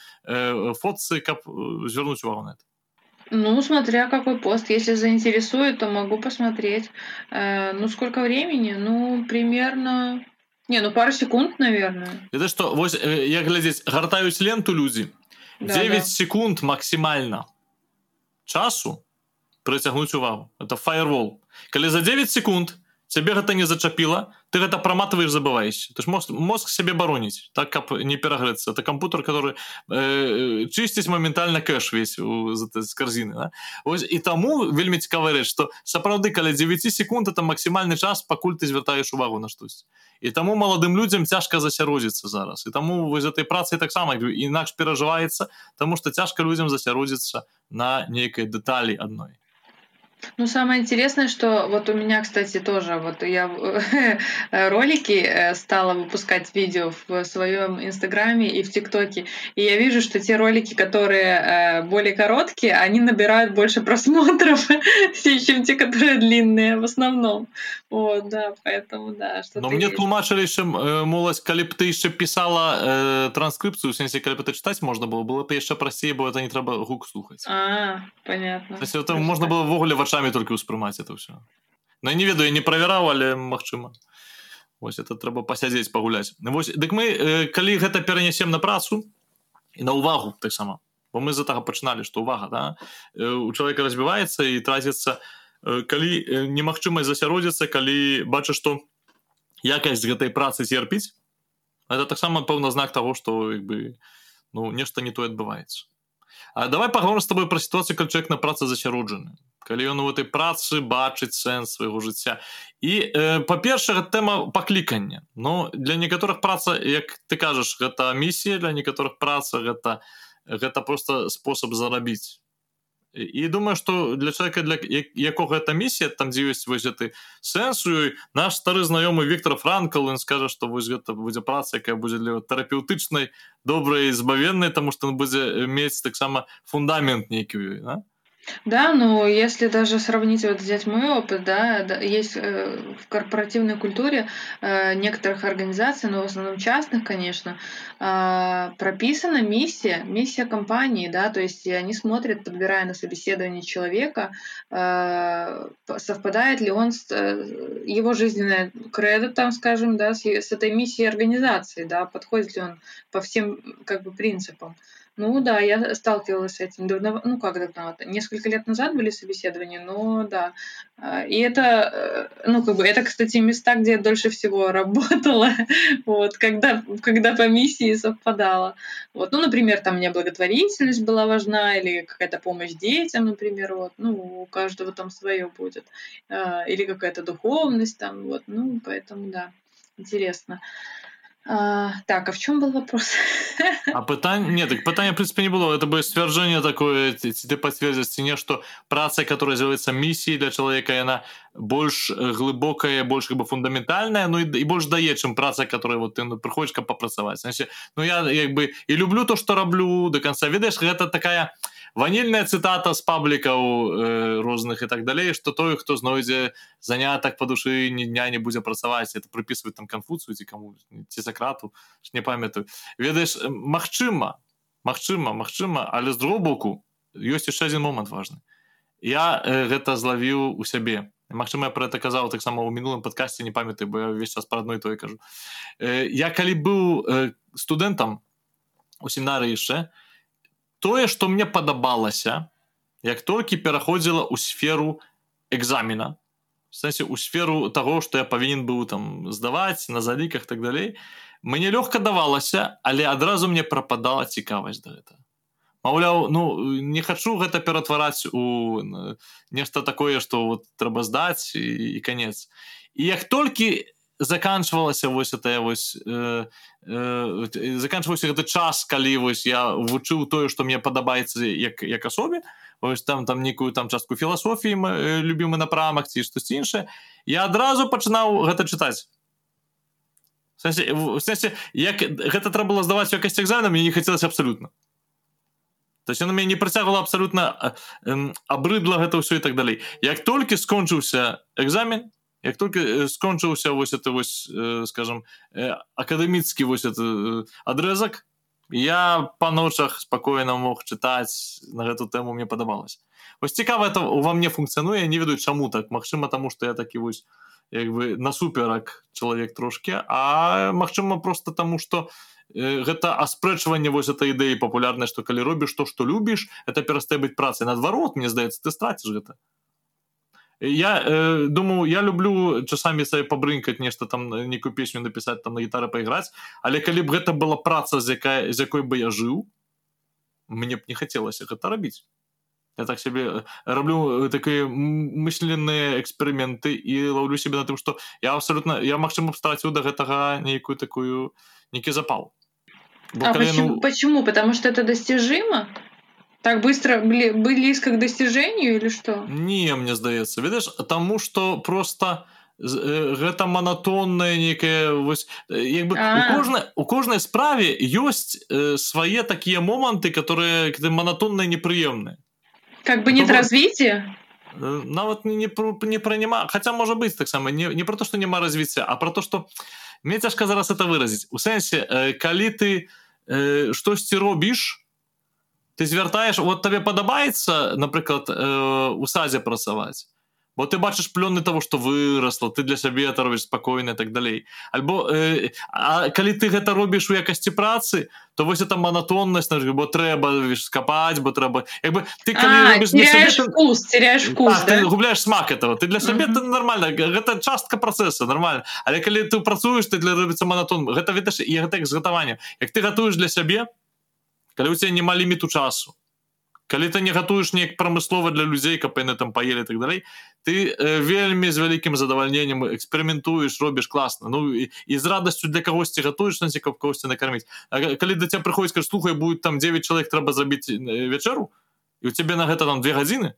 фотцы каб звярнуць увагу на это Ну, смотря какой пост. Если заинтересует, то могу посмотреть. Э, ну, сколько времени? Ну, примерно... Не, ну пару секунд, наверное. Это что, вот э, я глядеть, гортаюсь ленту люди. Да, 9 да. секунд максимально часу прыцягнуць увагу. Это фаервол. Калі за 9 секунд цябе гэта не зачапіла ты гэта праматываешь забываешь ты ж мозг мозг сябе бароніць так каб не перагрэцца это кампутер который э, чысціць моментальна кэш весь у, з, з карзіны да? Ось, і таму вельмі цікавая рэч што сапраўды каля 9 секунд это максімальны час пакуль ты звяртаеш увагу на штось. І таму маладым людзям цяжка засяродзіцца зараз. І таму вось этой працы таксама інакш перажываецца тому что цяжка людзям засяродзіцца на нейкай дэталі адной Ну, самое интересное, что вот у меня, кстати, тоже, вот я *laughs* ролики э, стала выпускать видео в своем инстаграме и в тиктоке, и я вижу, что те ролики, которые э, более короткие, они набирают больше *laughs* просмотров, *laughs* чем те, которые длинные в основном. Вот, да, поэтому, да. Но мне тлумачили, що, мовилось, коли б ти ще писала э, транскрипцию, в сенсі, коли б це читати можна було, було б ще простіше, бо це не треба гук слухати. А, понятно. Тобто, це можна було в вогулі вачами тільки усприймати це все. Ну, я не ведаю, не проверяў, але магчыма. Вось это трэба пасядзець пагуляць. Вось дык мы э, калі гэта перанясем на працу і на ўвагу таксама бо мы з-за таго пачыналі што ўвага да? Э, у чалавека разбіваецца і траціцца э, калі э, немагчымасць засяродзіцца калі бачыш што якасць гэтай працы церпіць это таксама пэўна знак таго што як бы ну нешта не то адбываецца. А давай паговорым з тобой пра сітуацыю калі чалавек на працы засяроджаны. Калі ён у этой працы бачыць сэнс свайго жыцця. І э, па-першага тэма паклікання. Ну для некаторых праца як ты кажаш гэта місія для некаторых праца гэта гэта просто спосаб зарабіць і думаю что для человека для якога это місія там дзе ёсць вось гэты сэнсу наш стары знаёмы Віктор франкл он скажа что вось гэта будзе праца якая будзе для тэрапеўтычнай добрай збавеннай тому что он будзе мець таксама фундамент нейкі да? Да, но если даже сравнить, вот взять мой опыт, да, да есть э, в корпоративной культуре э, некоторых организаций, но в основном частных, конечно, э, прописана миссия, миссия компании, да, то есть они смотрят, подбирая на собеседование человека, э, совпадает ли он с э, его жизненной кредо, там, скажем, да, с, с этой миссией организации, да, подходит ли он по всем как бы принципам. Ну да, я сталкивалась с этим давно, ну как давно, несколько лет назад были собеседования, но да. А, и это, э, ну как бы, это, кстати, места, где я дольше всего *laughs* работала, вот, когда, когда по миссии совпадала. Вот, ну, например, там мне благотворительность была важна, или какая-то помощь детям, например, вот, ну, у каждого там свое будет. А, или какая-то духовность там, вот, ну, поэтому да, интересно. А, так, а в чем был вопрос? *laughs* А пытание, нет, так пытание, в принципе, не было. Это бы стверджение такое, ты подтвердишь стене, что праца, которая является миссией для человека, она больше глубокая, больше как бы фундаментальная, ну и, и больше дает, чем праца, которая вот ты ну, приходишь как попрацаваць. Значит, ну я как бы и люблю то, что роблю до конца. Видишь, это такая ванільная цытата з паблікаў э, розных і так далей што той хто знойдзе занятак па душы ні дня не будзе працаваць это прыпісваць там канфуцыю ці каму ці сакрату не памятаю. Ведаеш Мачыма Мачыма Мачыма але з другого боку ёсць яшчэ один момант важны. Я э, гэта злавіў у сябе. Магчыма я про это казаў таксама ў мінулым падкасці не памятаю бо я ўвесь час пра адной той кажу. Э, я калі быў э, студэнтам у семінары яшчэ тое што мне падабалася як толькі пераходзіла ў сферу экзамена. Сэнсе у сферу того што я павінен быў там здаваць на заліках так далей. Мне лёгка давалася але адразу мне прападала цікавасць да гэта маўляў ну не хачу гэта ператвараць у нешта такое што вот трэба здаць і, і канец. І як толькі заканчвалася вось это вось э, э, заканчваўся гэты час калі вось я вучыў тое што мне падабаецца як як асобе. Ось там там некую там частку філасофіі э, любімы напрамак ці штосьці іншае я адразу пачынаў гэта чытаць. Сэнсе як гэта трэба было здаваць якасць экзамена мне не хацелася абсалютна. То на мяне не працягвала абсалютна абрыдла гэта ўсё і так далей. Як толькі скончыўся экзамен як только скончыўся вось это вось скажем акадэміцкі вось это адрезак я па ночах спакойна мог чытаць на гэту тэму мне падабалось вось цікава это ува мне функцыянуе не ведаю чаму так. Мачыма таму што я такі вось як бы насуперак чалавек трошки а Мачыма просто таму что гэта аспрэчванне вось этой ідэі папулярнай што калі робіш то што любіш это перастае быць працай. Наадварот мне здаецца ты страціш гэта я э, думаю я люблю часамі сабе пабрынкаць нешта там некую песню напісаць там на гітары пайграць але калі б гэта была праца з якая з якой бы я жыў мне б не хацелася гэта рабіць. Я так сябе раблю такія мысленныя эксперыменты і лаўлю себе на тым что я абсолютно я магчыма страціў до гэтага нейкую такую нейкі запал. Бо, а почему, ну... почему потому что это достижимо так быстро близко к достижению или что? Не мне здаецца ведаеш тому что просто гэта манатонная некая вось як бы у кожнай у кожнай справе ёсць э, свае такія моманты которые манатонныя непрыемныя. Как бы нет развития? Нават не не прыняма хотя можа быть таксама не, не про то что няма развіцця а про то что мне цяжка зараз это выразіць. У сэнсе э, калі ты э, штосьці робіш ты звяртаеш вот табе падабаецца напрыклад э, у сазе працаваць бо ты бачыш плёны того что выросла ты для сябе это робіш спакойна так далей альбо э, а калі ты гэта робіш у якасці працы то вось это манатоннасць на бо трэба скапаць бо трэба як бы ты губляешь смак этого ты для сябе mm -hmm. нормально гэта частка працэса нормально але калі ты працуеш ты для робіцца манатон гэта ведаш і гэта згатавання як ты гатуеш для сябе калі у тебя няма ліміту часу калі ты не гатуеш неяк прамыслова для людзей каб яны там паелі так далей ты э, вельмі з вялікім задавальненнем эксперыментуеш робіш класна. Ну і, і з радасцю для кагосьці гатуеш на каб кагосьці накарміць. А калі да тебя прыходзіць каж слухай будет там 9 чалавек трэба забіць вечару і у цябе на гэта там две гадзіны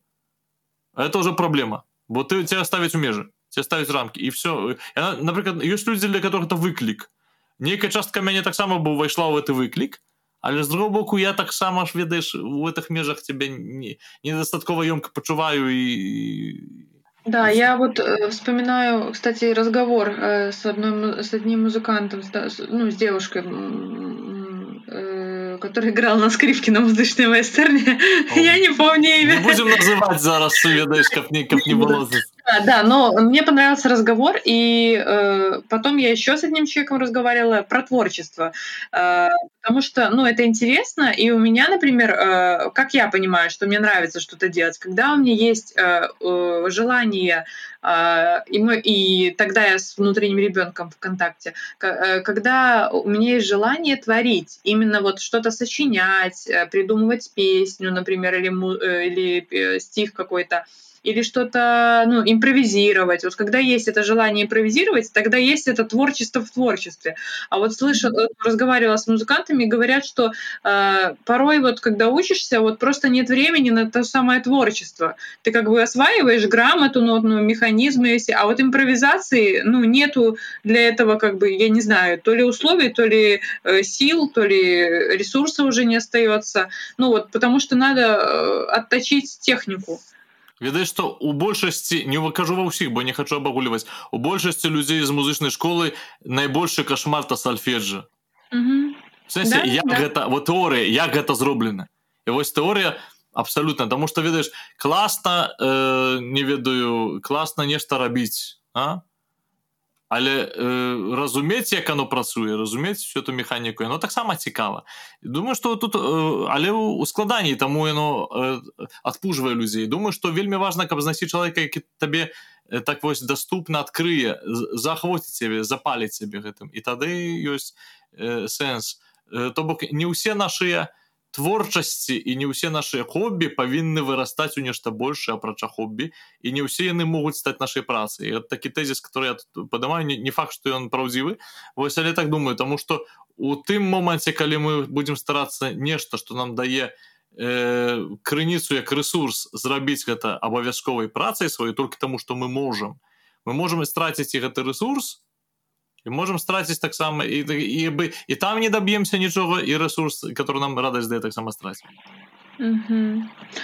это уже праблема бо ты тебя ставіць у межы ставіць рамки і все напрыклад ёсць людзі для которых это выклік. Нейкая частка мяне таксама быў увайшла ў гэты выклік але з другого боку я таксама ж ведаеш у гэтых межах тебе не недастаткова ёмка пачуваю і Да, я вот э, вспоминаю, кстати, разговор э, с одной с одним музыкантом, с, ну, с девушкой, э, который играл на скрипке на музычной майстерне. *laughs* Я не помню имя. Не будем называть зараз, ведаешь, как не, как не было. Да, да, но мне понравился разговор, и э, потом я еще с одним человеком разговаривала про творчество, э, потому что, ну, это интересно, и у меня, например, э, как я понимаю, что мне нравится что-то делать, когда у меня есть э, э, желание, э, и, мы, и тогда я с внутренним ребенком в контакте, э, когда у меня есть желание творить, именно вот что-то сочинять, э, придумывать песню, например, или, или стих какой-то, или что-то, ну, импровизировать. Вот когда есть это желание импровизировать, тогда есть это творчество в творчестве. А вот слышу, разговаривала с музыкантами, говорят, что э, порой вот когда учишься, вот просто нет времени на то самое творчество. Ты как бы осваиваешь грамоту, нотную, механизмы, если, а вот импровизации, ну, нету для этого как бы, я не знаю, то ли условий, то ли э, сил, то ли ресурса уже не остается. Ну вот, потому что надо э, отточить технику ведаеш што у большасці не выкажу ва ўсіх бо не хочу абагульваць у большасці людзей з музычнай школы найбольшы кашмарта сальфеджа. Да, як да. гэта вот тэорыя як гэта зроблена. І вось тэорыя абсалютна таму што ведаеш класна э, не ведаю класна нешта рабіць а але э, разумець як оно працуе разумець всю эту механіку яно таксама цікава думаю что тут э, але у складанні таму яно э, адпужвае людзей думаю что вельмі важна каб знайсці чалавека які табе э, так вось доступна адкрые захвоціць цябе запаліць сябе гэтым. І тады ёсць э, сэнс. Э, то бок не ўсе нашыя не творчасці і не ўсе нашыя хобі павінны вырастаць у нешта большее апрача хобі і не ўсе яны могуць стаць нашай працы такі тэзіс который я падымаю не, не факт что ён праўдзівы. Вось але так думаю тому что у тым моманце калі мы будемм старацца нешта что нам дае э, крыніцу як ресурс зрабіць гэта абавязковай працай сваёй только тому что мы можем мы можем страціць і гэты ресурс то і можем страціць таксама і, і бы і там не доб'емся нічога і ресурс который нам радасць дае таксама страціць Угу.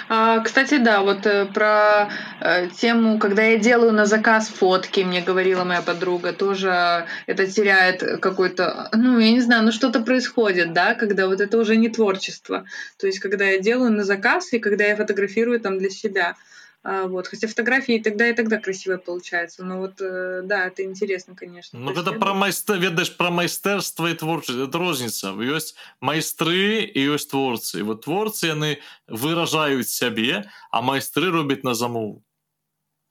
А, кстати, да, вот э, про э, тему, когда я делаю на заказ фотки, мне говорила моя подруга, тоже это теряет какой-то, ну, я не знаю, ну что-то происходит, да, когда вот это уже не творчество. То есть, когда я делаю на заказ и когда я фотографирую там для себя. Вот. Хотя фотографии тогда и тогда красиво получается. Но вот, э, да, это интересно, конечно. Ну, это про майстер, ведаешь, про майстерство и творчество. Это розница. Есть майстры и есть творцы. И вот творцы, они выражают себе, а майстры робят на замову.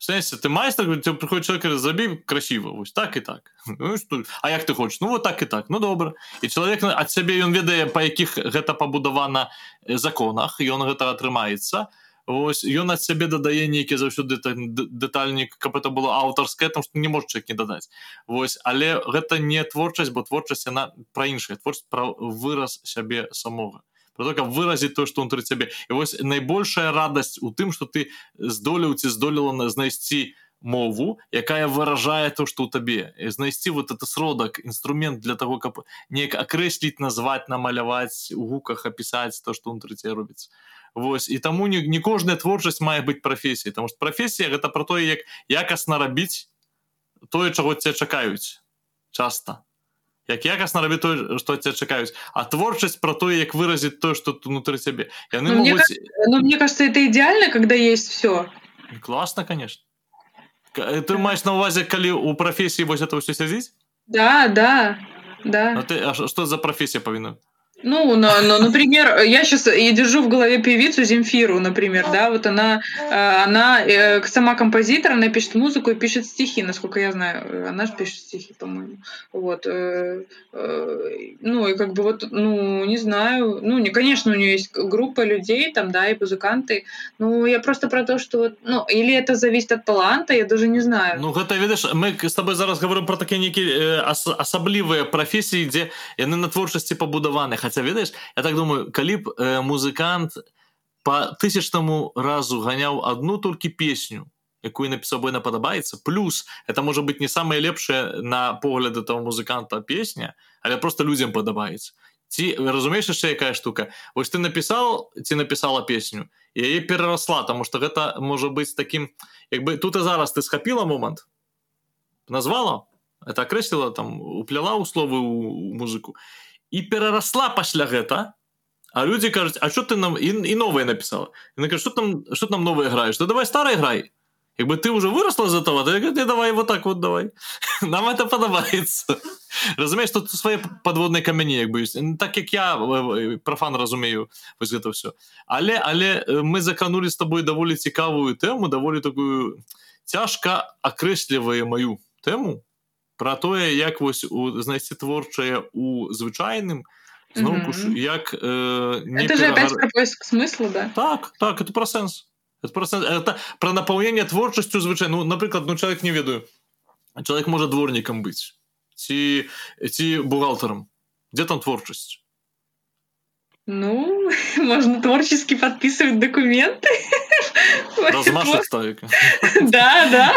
В сенсі, ти майстер, тебе приходить чоловік каже, забій красиво, ось так і *laughs* так. Ну, що, а як ти хочеш? Ну, от так і так. Ну, добре. І чоловік від себе, він ведає, по яких гэта пабудавана законах, і він гэта атрымаецца, Вось ён ад сябе дадае нейкі заўсёды дэтальнік каб это было аўтарскае там што не можа чалавек не дадаць. Вось але гэта не творчасць бо творчасць яна пра іншая творчасць пра выраз сябе самога. Про то, каб выразіць то што ўнутры цябе. І вось найбольшая радасць у тым што ты здолеў ці здолела знайсці мову якая выражае то что у табе. І знайсці вот это сродак інструмент для того каб неяк акрэсліць назваць намаляваць у гуках апісаць то что унутры цябе робіцца. Вось і таму не, не кожная творчасць мае быць прафесіяй там што прафесія гэта про тое як якасна рабіць тое чаго ця чакаюць часто як якасна рабіць тое што ця чакаюць. А творчасць про тое як выразіць то что унутры цябе. Яны ну, могуць... мне, ну, мне кажется это идеально когда есть все классно конечно ты маеш на увазе калі у прафесіі вось это ўсё сядзіць да да да. А ты а што за прафесія павінна Ну, но, но, например, я сейчас я держу в голове певицу Земфиру, например, да, вот она, э, она э, сама композитор, она пишет музыку и пишет стихи, насколько я знаю, она же пишет стихи, по-моему, вот, э, ну и как бы вот, ну не знаю, ну не, конечно, у нее есть группа людей там, да, и музыканты, ну я просто про то, что, ну или это зависит от таланта, я даже не знаю. Ну это видишь, мы с тобой зараз говорим про такие некие особливые профессии, где яны на творчасці пабудаваны хаця ведаеш я так думаю калі б э, музыкант по тысячнаму разу ганяў одну толькі песню якую напісаў бойна падабаецца плюс это можа быть не самая лепшая на погляд этого музыканта песня але просто людям падабаецца ці разумееш яшчэ якая штука? Вось ты напісаў ці напісала песню і яе перарасла тому что гэта можа быць таким як бы тут і зараз ты схапіла момант назвала это акрэсліла там упляла ў словы у музыку і перарасла пасля гэта а людзі кажуць А що ты нам і, і новое написала что там что там новое граеш? Ты давай старый грай як бы ты уже выросла за того ты, ты давай вот так вот давай *laughs* нам это падабаецца разумееш тут свае подводнай камяні як бы так як я профан разумею вось гэта все. Але але мы заканули с тобой даволі цікавую тэму даволі такую цяжка акрэслівае маю тэму про тое як вось у знайсці творчае у звычайным зноўку ж як э, не перагар... смысла да? так так это про сэнс это про, сенс. это про напаўнение творчасцю звычай ну напрыклад ну человек не ведаю. Человек можа дворнікам быць ці ці бухгалтерам где там творчасць ну *laughs* можно творчески подписывать документы *laughs* да да.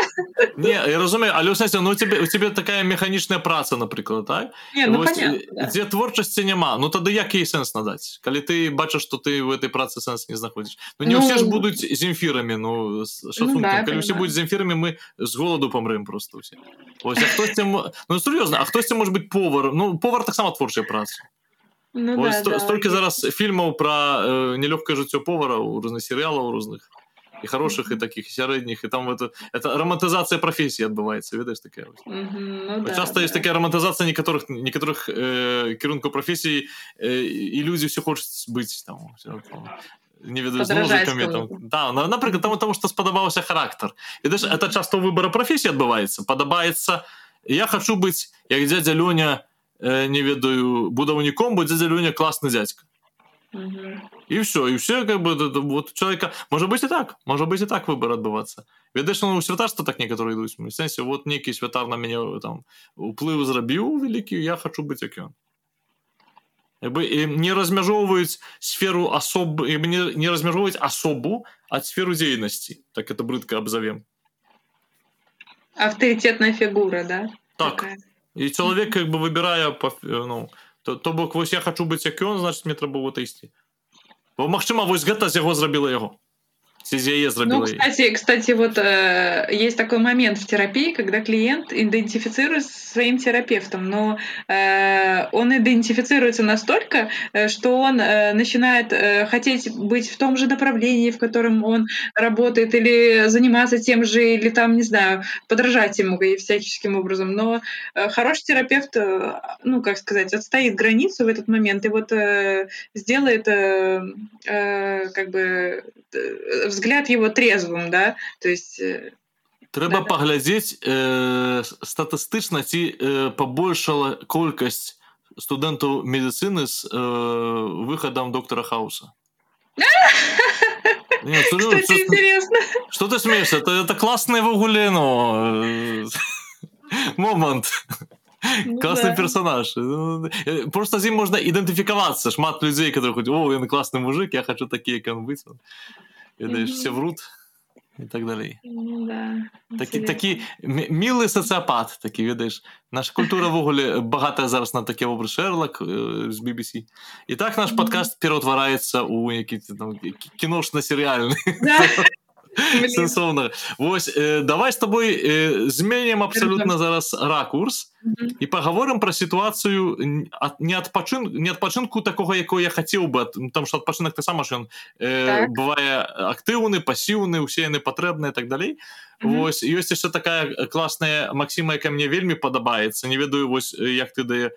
Не я разумею але кстати ну тебе у тебе такая механічная праца напрыклад так не, ну, понятно, да. дзе творчасці няма ну тады як ей сэнс надаць калі ты бачыш что ты в этой працы сэнс не знаходзіш ну не ну, ўсе ж будуць земфірамі ну, ну да, калі усе будуць земфірамі мы з голаду памрым просто усе хтосьці ну сур'ёзна а хтосьці может быть повар? Ну повар таксама творчая праца Ну, да, ст да, столькі да. зараз фільмаў пра э, нелёгкае жыццё повара ў розных серыялаў розных і хороших і таких сярэдніх і там это это романтызацыя прафесіі адбываецца ведаеш такая ну, часто да, есть да. такая романтызацыя некаторых некаторых э, кірункаў прафесій э, і людзі все хочуць быць там не ведаю да, напрыклад там тому что спадабаўся характар ведаеш это часто выбора прафесіі адбываецца падабаецца я хочу быць як дядя лёня э, не ведаю будаўніком будзе дядя лёня класны дядька и все и все как бы вот человека может быть и так может быть и так выбор отбываться ведаешь ну святарства так некоторые идут в сенсе вот некий святар на меня там уплыв зрабіў великий я хочу быть як ён бы не размяжоўваюць сферу асоб і мне не размяжоўваць асобу ад сферу дзейнасці так это брыдка абзавем авторитетная фігура да так Такая. і чалавек как бы выбірае по ну то, то бок вось я хочу быць як ён значит мне трэба вот ісці бо магчыма вось гэта з яго зрабіла яго Ну, кстати, кстати, вот э, есть такой момент в терапии, когда клиент идентифицирует своим терапевтом, но э, он идентифицируется настолько, э, что он э, начинает э, хотеть быть в том же направлении, в котором он работает, или заниматься тем же, или там, не знаю, подражать ему всяческим образом. Но э, хороший терапевт, э, ну, как сказать, отстоит границу в этот момент и вот э, сделает э, э, как бы э, взгляд его трезвым да? То есть э, трэба да, паглядзець э, статыстычна ці э, пабольшала колькасць студэнтаў медыцыны з э, выхадам доктора хауса. *laughs* Что ты смеешься? Это это классные ввогуле но *laughs* момант Ну, класны да. персонаж. Ну, э, просто з ім можна ідэнтыфікавацца шмат людзей которые хоць о ён класны мужик я хочу такія як ён быць ведаеш все врут і так далей ну, да. такі такі мілы сацыяпат такі ведаеш наша культура ввогуле багатая зараз на такі вобраз шерлак э, з BBC і так наш падкаст пераўтвараецца у які кіношна серыяльны *laughs* сэнсоўна Вось э, давай с тобой э, зменім абсалютна зараз ракурс і паговорым пра сітуацыю не адпачын не адпачынку такога якой я хацеў бы там что адпачынак таксама ж ён э, так. бывае актыўны пасіўны усе яны патрэбныя так далей Вось ёсць яшчэ такая класная Масіма яка мне вельмі падабаецца не ведаю вось як ты дае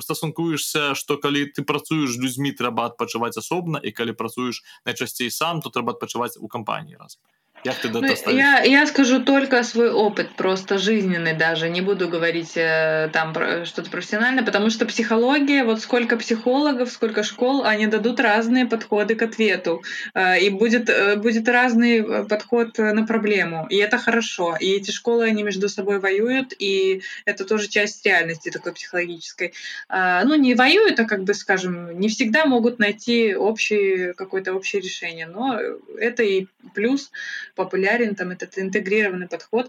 стасункуешься что калі ты працуеш людзьмі трэба адпачываць асобна і калі працуеш найчасцей сам то трэба адпачываць у кампаніі раз Як ты ну, я, я скажу только свой опыт, просто жизненный даже. Не буду говорить э, там про, что-то профессионально, потому что психология, вот сколько психологов, сколько школ, они дадут разные подходы к ответу. Э, и будет, э, будет разный подход на проблему. И это хорошо. И эти школы, они между собой воюют, и это тоже часть реальности такой психологической. Ну, не воюют, а как бы, скажем, не всегда могут найти общий, какое-то общее решение. Но это и плюс популярен там этот интегрированный подход.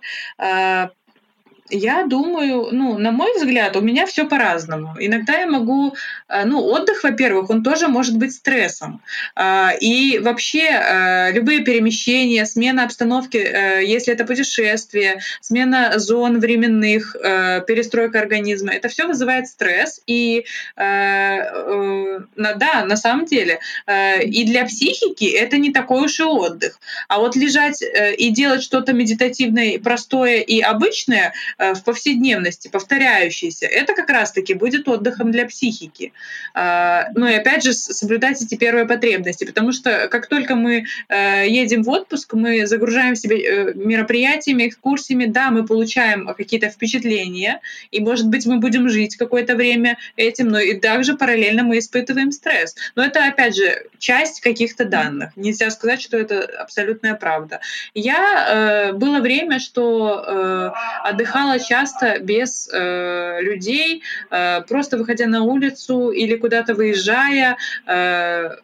Я думаю, ну, на мой взгляд, у меня все по-разному. Иногда я могу, э, ну, отдых, во-первых, он тоже может быть стрессом. А, и вообще э, любые перемещения, смена обстановки, э, если это путешествие, смена зон временных, перестройка организма, это все вызывает стресс. И да, на самом деле, и для психики это не такой уж и отдых. А вот лежать и делать что-то медитативное, простое и обычное – в повседневности, повторяющийся, это как раз-таки будет отдыхом для психики. А, ну и опять же соблюдать эти первые потребности, потому что как только мы э, едем в отпуск, мы загружаем себя э, мероприятиями, экскурсиями, да, мы получаем какие-то впечатления, и, может быть, мы будем жить какое-то время этим, но и также параллельно мы испытываем стресс. Но это, опять же, часть каких-то данных. Нельзя сказать, что это абсолютная правда. Я было время, что отдыхала встречала часто без э, людей, э, просто выходя на улицу или куда-то выезжая. Э,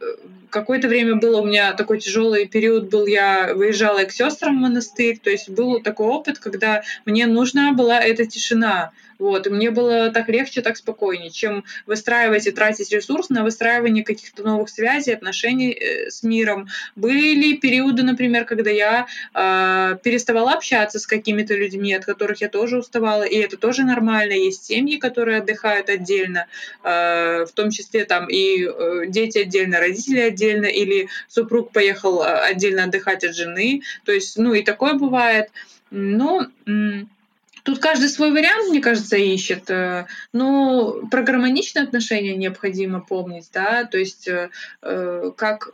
какое-то время было у меня такой тяжелый период был, я выезжала к сестрам в монастырь, то есть был такой опыт, когда мне нужна была эта тишина. Вот, и мне было так легче, так спокойнее, чем выстраивать и тратить ресурс на выстраивание каких-то новых связей, отношений э, с миром. Были периоды, например, когда я э, переставала общаться с какими-то людьми, от которых я тоже уставала, и это тоже нормально. Есть семьи, которые отдыхают отдельно, э, в том числе там и э, дети отдельно, родители отдельно, или супруг поехал э, отдельно отдыхать от жены. То есть, ну и такое бывает. Но Тут каждый свой вариант, мне кажется, ищет. Э, но про гармоничные отношения необходимо помнить, да, то есть э, э, как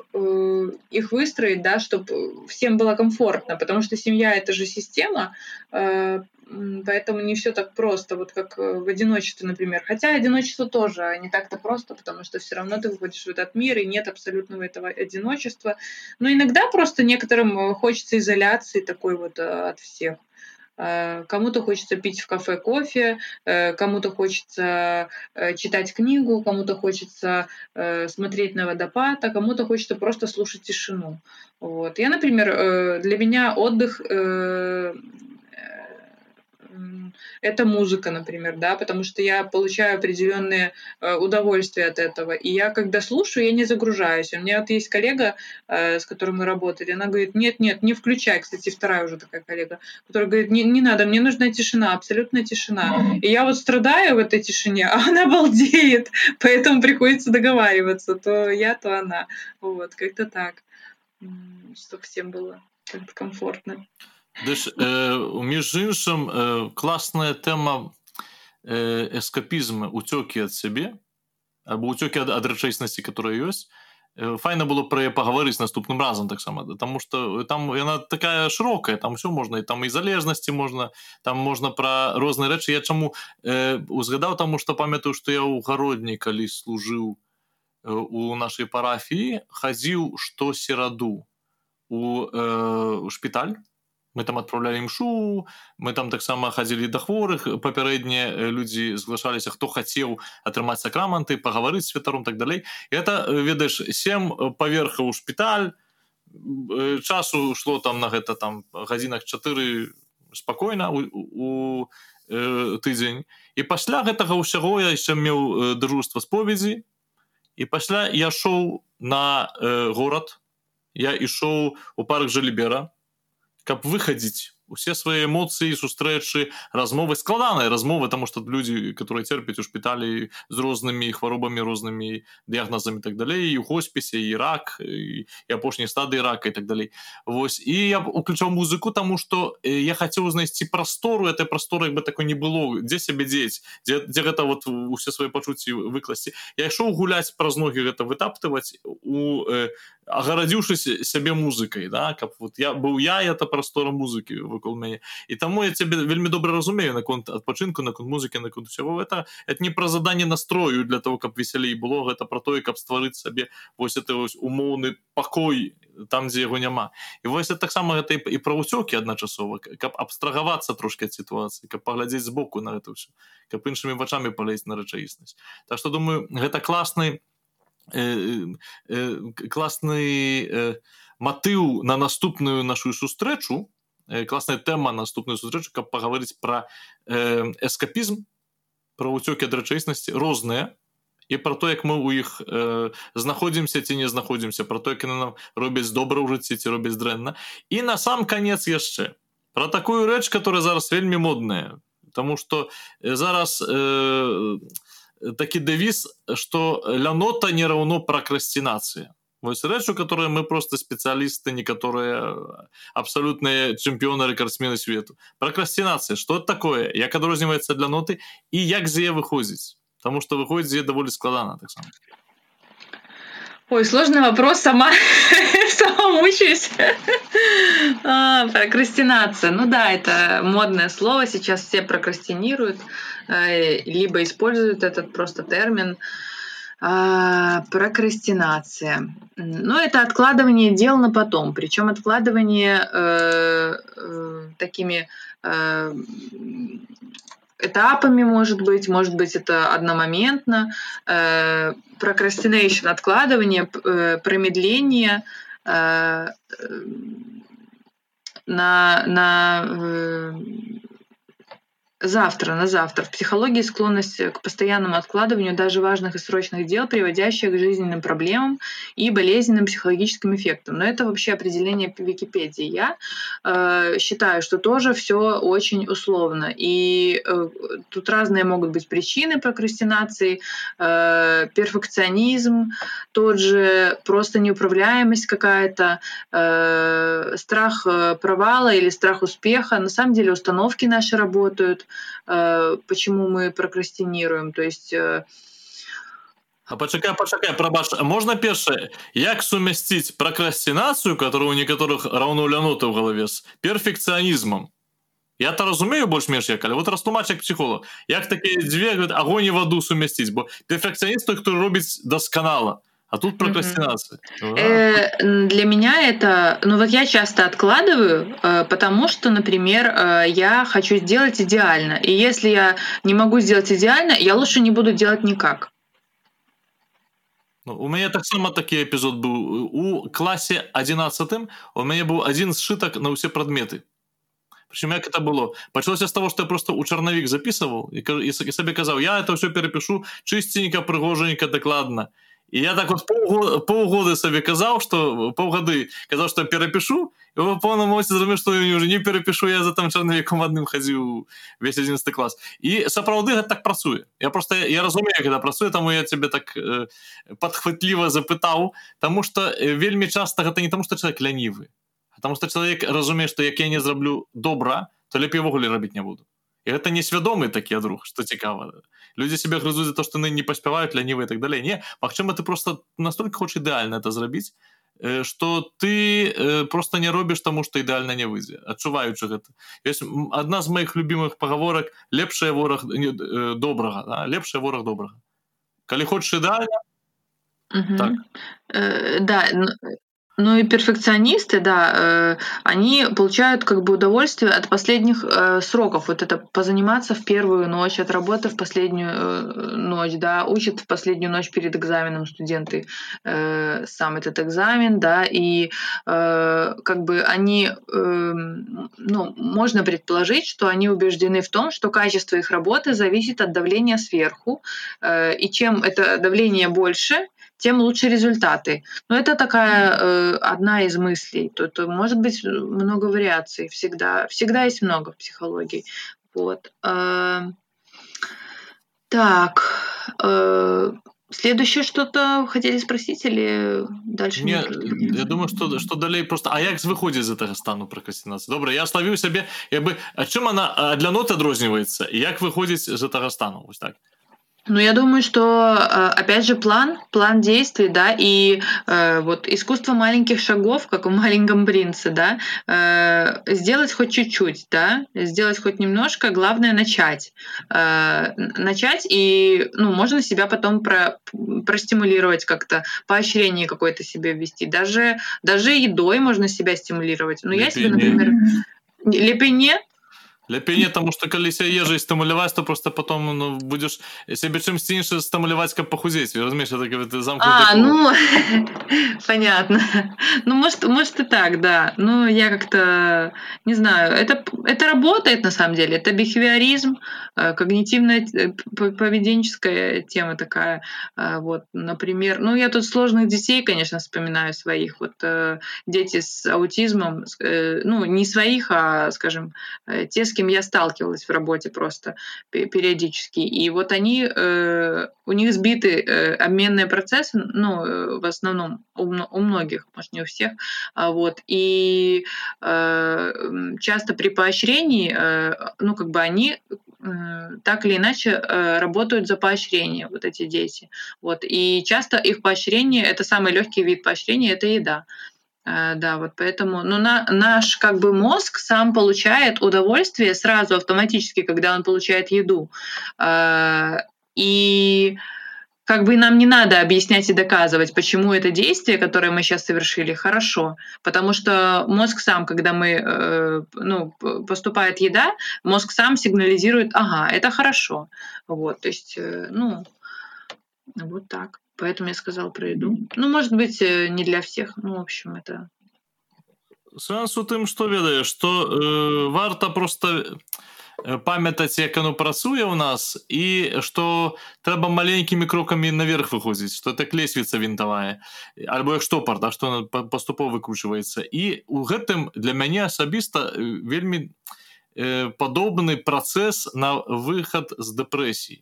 их выстроить, да, чтобы всем было комфортно, потому что семья это же система, поэтому не все так просто, вот как в одиночестве, например. Хотя одиночество тоже не так-то просто, потому что все равно ты выходишь в этот мир, и нет абсолютного этого одиночества. Но иногда просто некоторым хочется изоляции такой вот от всех. Э, кому-то хочется пить в кафе кофе, э, кому-то хочется э, читать книгу, кому-то хочется смотреть на водопад, а кому-то хочется просто слушать тишину. Вот. Я, например, для меня отдых это музыка, например, да, потому что я получаю определенные э, удовольствия от этого. И я, когда слушаю, я не загружаюсь. У меня вот есть коллега, э, с которой мы работали, она говорит, нет, нет, не включай. Кстати, вторая уже такая коллега, которая говорит, не, не надо, мне нужна тишина, абсолютная тишина. И я вот страдаю в этой тишине, а она балдеет, *laughs* поэтому приходится договариваться. То я, то она. Вот, как-то так. Чтобы всем было как-то комфортно. Дыш, э, між іншым э, класная тэма э, эскапізма уцёкі ад сябе або уцёкі ад, ад рэчайснасці которая ёсць. Э, файна было пра пагаварыць наступным разам таксама Таму что там яна такая шырокая там все можна і там і залежнасці можна там можна пра розныя рэчы. Я чаму узгадаў таму что памятаю что я ў гародні калі служыў у нашай парафіі хадзіў што сераду у э, шпіталь мы там адпраўлялі імшу мы там таксама хадзілі да хворых папярэднія людзі зглашаліся хто хацеў атрымаць сакраманты пагаварыць святаром так далей это ведаеш сем паверхаў шпіталь часу шло там на гэта там гадзінах 4 спакойна у, у э, тыдзень. І пасля гэтага ўсяго я яшчэ меў дружства споведзі. І пасля я шоў на э, горад. Я ішоў у парк жалібера каб выхадзіць усе свае эмоцыі сустрэчы размовы складаныя размовы тому что людзі которые церпяць у шпіталі з рознымі хваробамі рознымі дыягназамі так далей і у хоспісе і рак і, апошняй стадыі рака і так далей. Вось і я уключаў музыку тому что я хацеў знайсці прастору этой прасторы бы такой не было дзе сябе дзець дзе, дзе гэта вот усе свае пачуцці выкласці. Я ішоў гуляць праз ногі гэта вытаптываць у э, агарадзіўшыся сябе музыкай да каб вот я быў я это прастора музыкі вакол мяне і таму я цябе вельмі добра разумею наконт адпачынку наконт музыкі наконт усяго это это не пра заданне настрою для того каб весялей было гэта про тое каб стварыць сабе вось это вось умоўны пакой там дзе яго няма. І вось таксама гэта і пра ўцёкі адначасова каб абстрагавацца трошки ад сітуацыі каб паглядзець збоку на это ўсё каб іншымі вачамі палезць на рэчаіснасць. Так што думаю гэта класны Э, э, класны э, матыў на наступную нашу сустрэчу класная тэма наступную сустрэчу каб пагаварыць пра эскапізм пра ўцёкі ад рэчаіснасці розныя і пра то як мы ў іх знаходзімся ці не знаходзімся пра то як яны нам робяць добра ў жыцці ці робяць дрэнна. І на сам канец яшчэ пра такую рэч которая зараз вельмі модная. Таму что зараз э, такі дэвіз что лянота не раўно пракрасцінацыя вось рэчу которые мы просто спецыялісты некаторыя абсалютныя чэмпіёны рэкардсмены свету пракрасцінацыя что такое як адрозніваецца для ноты і як з яе выходзіць Таму что выходзіць даволі складана таксама Ой, сложный вопрос, сама, *laughs* сама мучаюсь. а, прокрастинация. Ну да, это модное слово, сейчас все прокрастинируют, э, либо используют этот просто термин. А, прокрастинация. Ну, это откладывание дел на потом, причем откладывание э, э, такими э, этапами, может быть, может быть, это одномоментно. Э, прокрастинейшн, откладывание, э, промедление э, на, на э, Завтра, на завтра. В психологии склонность к постоянному откладыванию даже важных и срочных дел, приводящая к жизненным проблемам и болезненным психологическим эффектам. Но это вообще определение Википедии. Я э, считаю, что тоже все очень условно. И э, тут разные могут быть причины прокрастинации, э, перфекционизм, тот же просто неуправляемость какая-то, э, страх э, провала или страх успеха. На самом деле установки наши работают почему мы прокрастинируем. То есть э, а пачакай пачакай прабач можна першае як сумясціць пракрасцінацыю которую у некаторых раўно ляноты ў галаве з перфекцыянізмам я то разумею больш-менш як але вот растлумач як псіхолог як такія дзве агонь і ваду сумясціць бо перфекцыяніст той хто робіць дасканала А тут прокрастинация. Mm-hmm. Э, для меня это, ну вот я часто откладываю, э, потому что, например, э, я хочу сделать идеально. И если я не могу сделать идеально, я лучше не буду делать никак. Ну, у мяне таксама такі эпізод быў у класе 11 у мяне быў адзін сшытак на ўсе прадметы причем як это было пачалося з того что я просто у чарнавік записываў і, і, і сабе казаў я это все перапішу чысценька прыгожанька дакладна і Я так вот полгода сабе казаў что паўгады казаў что перапішу его поўна моці зразумеў что уже не перапішу я за там чарнавіком адным хадзіў весь 11 клас і гэта так працуе я просто я разумею когда працуе таму я тебе так э, подхватліва запытаў тому что э, вельмі часто гэта не тому что человек лянівы потому что чалавек разумее что як я не зраблю добра то лепей увогуле рабіць не буду і гэта несвядомы такі друг что цікава люди себе грызуць за то что яны не паспяваюць лянівы так далей не Магчыма ты просто настолько хочешь ідэальна это зрабіць что ты э, просто не робіш тому что ідэальна не выйдзе адчуваючы гэта. Есть одна з моих любимых пагаворак лепшая вораг э, добрага да? лепшая вораг добрага калі хочешь ідэальна так. э, да Ну и перфекционисты, да, э, они получают как бы удовольствие от последних э, сроков. Вот это позаниматься в первую ночь, от работы в последнюю э, ночь, да, учат в последнюю ночь перед экзаменом студенты сам этот экзамен, да, и как бы они, ну, можно предположить, что они убеждены в том, что качество их работы зависит от давления сверху, и чем это давление больше, тем лучше результаты. Но это такая э, одна из мыслей. Тут может быть много вариаций. Всегда, всегда есть много в психологии. Вот. Э, так. Э, Следующее что-то хотели спросить или дальше? Не, я думаю, что, что далей просто... А як выходит из этого стану прокрастинации? Добре, я славіў сябе, як бы, а чым она для ноты адрозніваецца? Як выходзіць з гэтага стану? Вось так. Ну, я думаю, что, э, опять же, план, план действий, да, и э, вот искусство маленьких шагов, как в «Маленьком принце», да, э, сделать хоть чуть-чуть, да, сделать хоть немножко, главное начать. Э, начать, и, ну, можно себя потом про, простимулировать как-то, поощрение какое-то себе ввести. Даже, даже едой можно себя стимулировать. Ну, я себе, например... Лепене? Лепей не тому что калі ся ежай стымуляваць то просто потом ну, будешь себе чымсьці інше стымуляваць каб пахудзець разумеешь так ты замку а, ну *laughs* понятно ну может может и так да ну я как-то не знаю это это работает на самом деле это бихевиоризм э, когнитивная э, поведенческая тема такая э, вот например ну я тут сложных детей конечно вспоминаю своих вот дети с аутизмом ну не своих а скажем те с кем я сталкивалась в работе просто периодически. И вот они, э, у них сбиты э, обменные процессы, ну, э, в основном у, у многих, может, не у всех, а вот, и э, часто при поощрении, э, ну, как бы они так или иначе э, работают за поощрение, вот эти дети. Вот. И часто их поощрение, это самый легкий вид поощрения, это еда. Э, да, вот поэтому, ну, на, наш как бы мозг сам получает удовольствие сразу автоматически, когда он получает еду. Э, и как бы нам не надо объяснять и доказывать, почему это действие, которое мы сейчас совершили, хорошо. Потому что мозг сам, когда мы, э, ну, поступает еда, мозг сам сигнализирует, ага, это хорошо. Вот, то есть, ну, вот так. Поэтому я сказал про еду. Ну, может быть, э, не для всех. Ну, в общем, это... Сэнс у тым, што ведаеш, што э, варта просто э, памятаць, як оно працуе ў нас і што трэба маленькімі крокамі наверх выходзіць, што так лесвіца вінтавая альбо як штопар, да, што паступова выкручваецца. І у гэтым для мяне асабіста э, вельмі э, падобны працэс на выхад з дэпрэсіі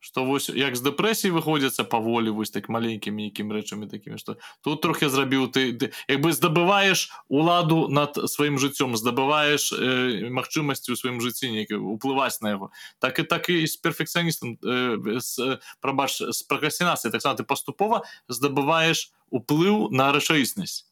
что вось як з дэпрэсіі выходзяцца паволі вось так маленькімі якім рэчамі такімі што тут трохі зрабіў ты, ты як бы здабываеш уладу над сваім жыццём здабываеш э, магчымасці ў сваім жыцці некі уплываць на яго. Так і так і з перфекцыяністам э, прабач з пракрасцінацыі таксама ты паступова здабываеш уплыў на рэчаіснасць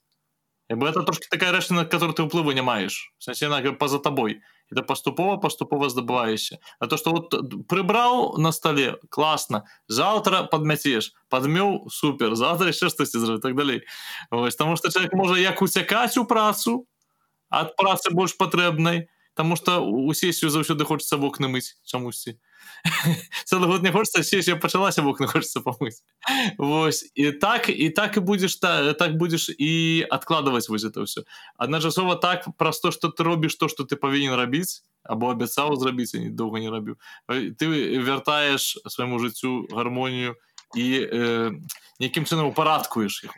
бы это трошки такая рэч на которую ты ўплыву не маеш сенсе па-за табой это паступова паступова здабываешся а то что вот прыбраў на столе класна завтра подмяцеш подмёў супер. Завтра яшчэ штосьці зры так далей Вось потому что человек можа як уцякаць у працу ад працы больш патрэбнай потому что у сесію заўсёды хочется вокны мыць чамусьці. *laughs* Целый год не хочется сессия пачалася вокна хочется помыть Вось і так і так і будешь та, так будешь і откладывать вось это все адначасова так праз то что ты робіш то что ты павінен рабіць або абяцаў зрабіць не доўга не рабіў ты вяртаеш свайму жыццю гармонію і э, неким чынам упарадкуеш их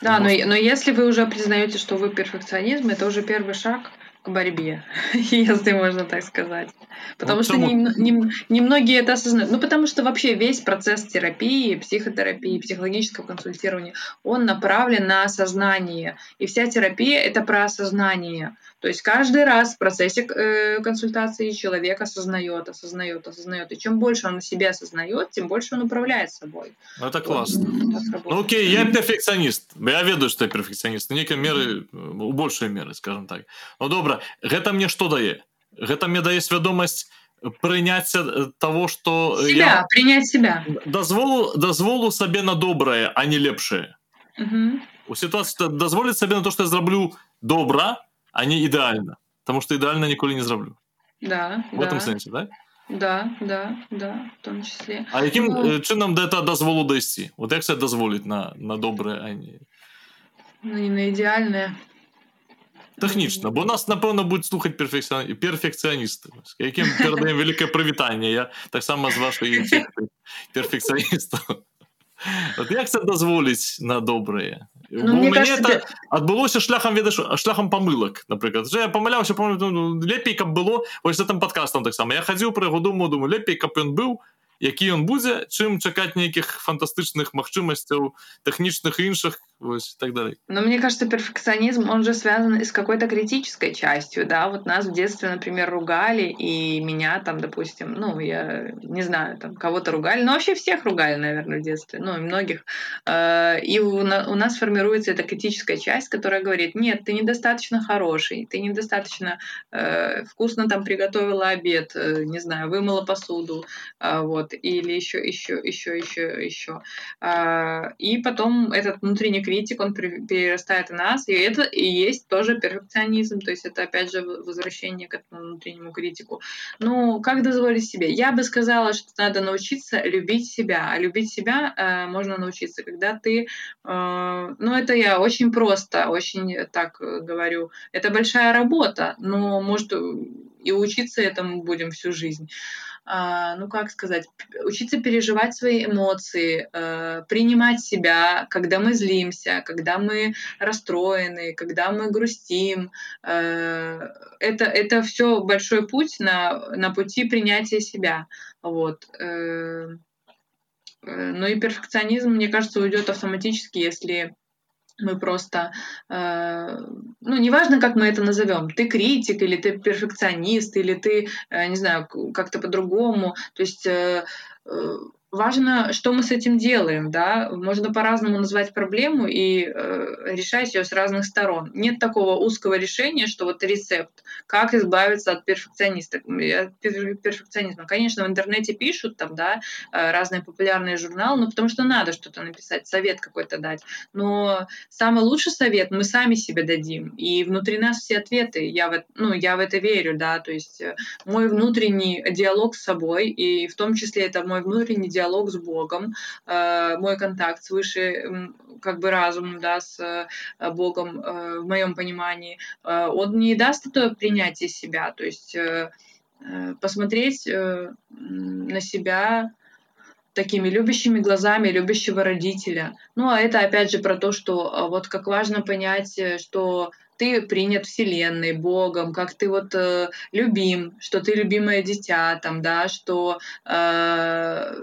да, но, но если вы уже признаете что вы перфекционизм это уже первый шаг к борьбе, *laughs* если можно так сказать. Потому вот что не, не, не многие это осознают. Ну, потому что вообще весь процесс терапии, психотерапии, психологического консультирования, он направлен на осознание. И вся терапия — это про осознание. То есть каждый раз в процессе э, консультации человек осознает, осознает, осознает. И чем больше он себя осознает, тем больше он управляет собой. Ну, это классно. Вот, ну окей, я перфекционист. Я ведаю, что я перфекционист. Некие меры, у большей меры, скажем так. Ну добра, гэта мне что дае? Гэта мне дае свядомасць прыняцця того, что я... принять себя. Дозволу, дозволу сабе на добрае, а не лепшае. У сітуацыі дазволіць сабе на то што я зраблю добра а не ідэальна Таму што ідэальна ніколі не зраблю Да, в этом да, сэнсе так? да, да, да, в том числе. А якім Ну. ну... чынам да это дазволу дайсці вот як себе дазволіць на на добрае а не Ну, не на идеальное. Тэхнічна бо нас напэўна будуць слухаць перфекцыя... перфекцыяністы якім перадаем вялікае прывітанне я таксама з вашай перфекцыяністаў Вот як це дазволіць на добрае Ну, мне кажется, это адбылося шляхам ведаш шляхам памылак напрыклад Вже я памыляўся помню ну, лепей каб было вось гэтым падкастам таксама я хадзіў пра яго думаю думаю лепей каб ён быў які ён будзе чым чакаць нейкіх фантастычных магчымасцяў тэхнічных і іншых вось так далей Но мне кажется, перфекционизм, он же связан и с какой-то критической частью, да, вот нас в детстве, например, ругали, и меня там, допустим, ну, я не знаю, там, кого-то ругали, но вообще всех ругали, наверное, в детстве, ну, и многих, Э, и у на- у нас формируется эта критическая часть, которая говорит, нет, ты недостаточно хороший, ты недостаточно э, вкусно там приготовила обед, э, не знаю, вымыла посуду, а, вот, или еще, еще, еще, еще, еще. А, И потом этот внутренний критик, он перерастает в нас, и это и есть тоже перфекционизм, то есть это опять же возвращение к этому внутреннему критику. Ну, как дозволить себе? Я бы сказала, что надо научиться любить себя. А любить себя э, можно научиться, когда ты... э, ну, это я очень просто, очень так э, говорю. Это большая работа, но, может, и учиться этому будем всю жизнь. А, ну, как сказать, учиться переживать свои эмоции, э, принимать себя, когда мы злимся, когда мы расстроены, когда мы грустим. Э, это, это все большой путь на, на пути принятия себя. Вот. Э, э, Ну и перфекционизм, мне кажется, уйдет автоматически, если мы просто, э, ну, неважно, как мы это назовем, ты критик или ты перфекционист, или ты, э, не знаю, как-то по-другому, то есть э, э, важно, что мы с этим делаем, да, можно по-разному назвать проблему и э, решать ее с разных сторон. Нет такого узкого решения, что вот рецепт, как избавиться от перфекциониста, от пер- перфекционизма. Конечно, в интернете пишут там, да, э, разные популярные журналы, но потому что надо что-то написать, совет какой-то дать. Но самый лучший совет мы сами себе дадим, и внутри нас все ответы. Я в, ну, я в это верю, да, то есть э, мой внутренний диалог с собой, и в том числе это мой внутренний диалог с Богом, э, мой контакт с выше, как бы разумом, да, с э, Богом э, в моем понимании, он не даст это принятие себя, то есть посмотреть на себя такими любящими глазами любящего родителя. Ну, а это опять же про то, что вот как важно понять, что ты принят Вселенной, Богом, как ты вот э, любим, что ты любимое дитя, там, да, что э,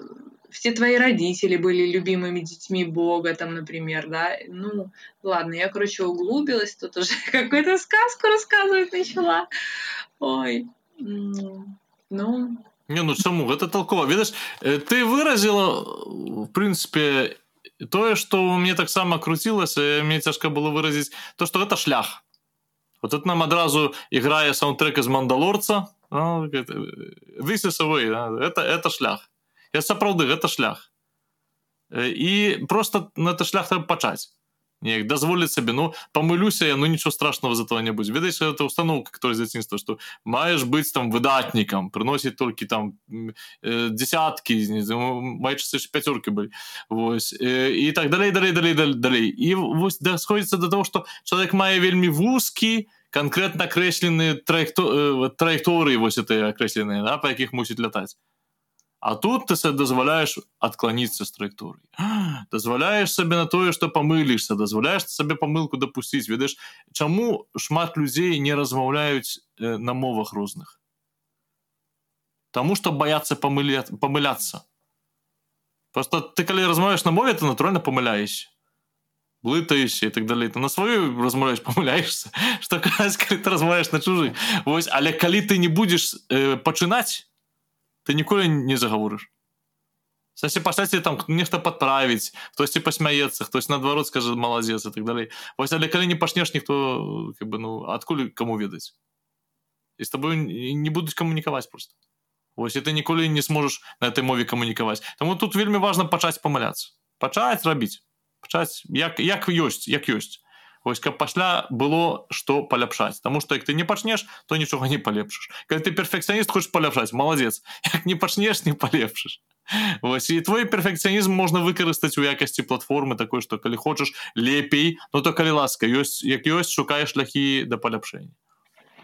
все твои родители были любимыми детьми Бога, там, например, да. Ну, ладно, я, короче, углубилась, тут уже *laughs* какую-то сказку рассказывать начала. Ой, м, ну, Не ну чаму гэта толкова ведаш э, ты выразіла в прынцыпе тое што мне таксама круцілася мне цяжка было выразіць то што гэта шлях вот это нам адразу іграе саундтрек з мандалорца гэта, э, this is a way, да? это это шлях я сапраўды гэта шлях і просто на это шлях трэба пачаць. Неяк дазволіць сабе ну памылюся я ну нічого страшного з этого не будзе. Ведаеш это установка которая з дзяцінства что маеш быць там выдатнікам прыносіць толькі там м, э, десяткі майчыся пяцёркі былі. Вось і так далей далей далей далей і вось да сходіцца до того что чалавек мае вельмі вузкі конкретно акрэслены траекто э, траекторыі вось это акрэсленыя да, па якіх мусіць лятаць А тут ты дазваляеш адкланіцца з траекторыі *gasps* дазваляеш сабе на тое што памылішся дазваляеш сабе памылку дапусціць ведаеш чаму шмат людзей не размаўляюць э, на мовах розных Таму што баяцца памыля... памыляцца просто ты калі размаўляеш на мове ты натуральна памыляешся блытаешся і так далей. Ты на сваю размаўляеш *laughs* памыляешься калі ты размаўляеш на чужы Вось але калі ты не будзеш э, пачынаць ты ніколі не загаворыш Сасе пасляце там нехта падправіць хтосьці пасмяецца хтось наадварот скажа маладзец і так далей. Вось але калі не пачнеш ніхто как бы ну адкуль каму ведаць і з тобой не будуць камунікаваць просто. Вось і ты ніколі не сможаш на этой мове камунікаваць Таму тут вельмі важна пачаць памыляцца пачаць рабіць пачаць як як ёсць як ёсць. Вось каб пасля было што паляпшаць. Таму што як ты не пачнеш то нічога не палепшыш. Калі ты перфекцыяніст хочаш паляпшаць маладзец. Як не пачнеш не палепшыш. Вось і твой перфекцыянізм можна выкарыстаць у якасці платформы такой што калі хочаш лепей ну то калі ласка ёсць як ёсць шукаеш шляхі да паляпшэння.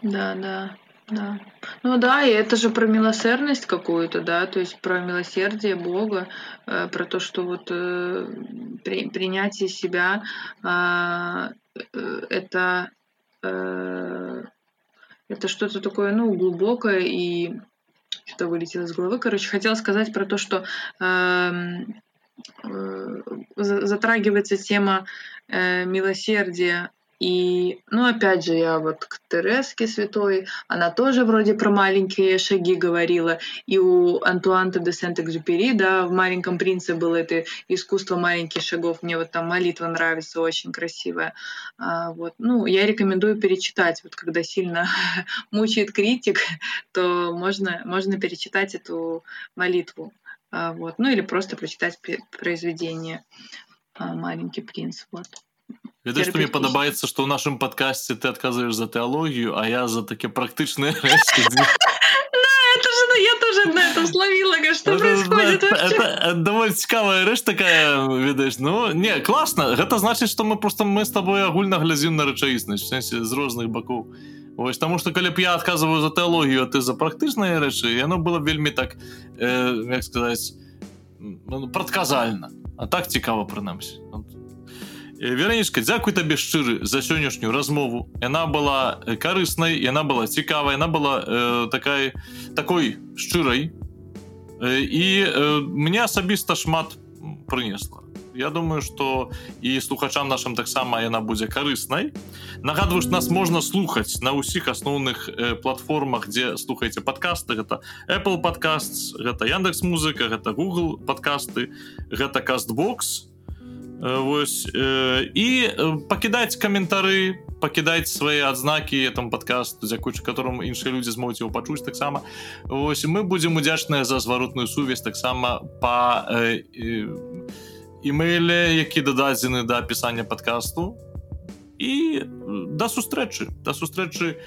Да да да. Ну да, и это же про милосердность какую-то, да, то есть про милосердие Бога, э, про то, что вот э, при, принятие себя а, э, это, э, это что-то такое, ну, глубокое и что-то вылетело из головы. Короче, хотела сказать про то, что эм, э, затрагивается тема э, милосердия и, ну, опять же, я вот к Тереске святой, она тоже вроде про маленькие шаги говорила. И у Антуанта де Сент-Экзюпери, да, в «Маленьком принце» было это искусство маленьких шагов. Мне вот там молитва нравится, очень красивая. А, вот. Ну, я рекомендую перечитать. Вот когда сильно *laughs* мучает критик, *laughs* то можно, можно перечитать эту молитву. А, вот. Ну, или просто прочитать произведение а, «Маленький принц». Вот. Ведаеш, што мне падабаецца, што ў нашым падкасці ты адказваеш за тэалогію, а я за такія практычныя. *laughs* *laughs* Ну, я тоже на этом словила, что происходит даволі цікавая рэч такая ведаеш ну не класна гэта значыць что мы просто мы с тобой агульна глядзім на рэчаіснасць сэнсе з розных бакоў Вось таму что калі б я адказваю за тэалогію ты за практычныя рэчы яно было вельмі так э, як сказаць ну, прадказальна. А так цікава прынамсі веранічка дзякуй табе шчыры за сённяшнюю размову. Яна была карыснай яна была цікавая яна была э, такая такой шчырай э, і э, мне асабіста шмат прынесла Я думаю что і слухачам нашим таксама яна будзе карыснай. Нагадваеш нас можна слухаць на ўсіх асноўных э, платформах дзе слухаеце подкасты гэта Apple подкаст гэта яндекс музыка гэта Google подкасты гэта кастбокс Э, вось і э, э, пакідаць каментары пакідаць свае адзнакі там падкаст дзякуючы которым іншыя людзі змогуць его пачуць таксама ось мы будзем удзячныя за зваротную сувязь таксама по імейле які дададзены да апісання падкасту і да сустрэчы да сустрэчы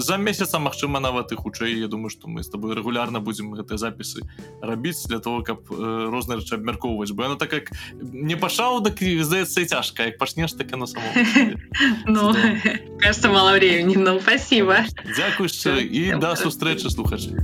за месяца Мачыма нават і хутчэй. Я думаю что мы с тобой регулярна будзем гэтыя запісы рабіць для того каб розныя рэчы абмяркоўваць. Бо яно так как не пашаў да здаецца і цяжка. Як пачнеш так на само *laughs* ну, *laughs* кажется мало времени ну спасибо. Дякуй і да сустрэчы слухачы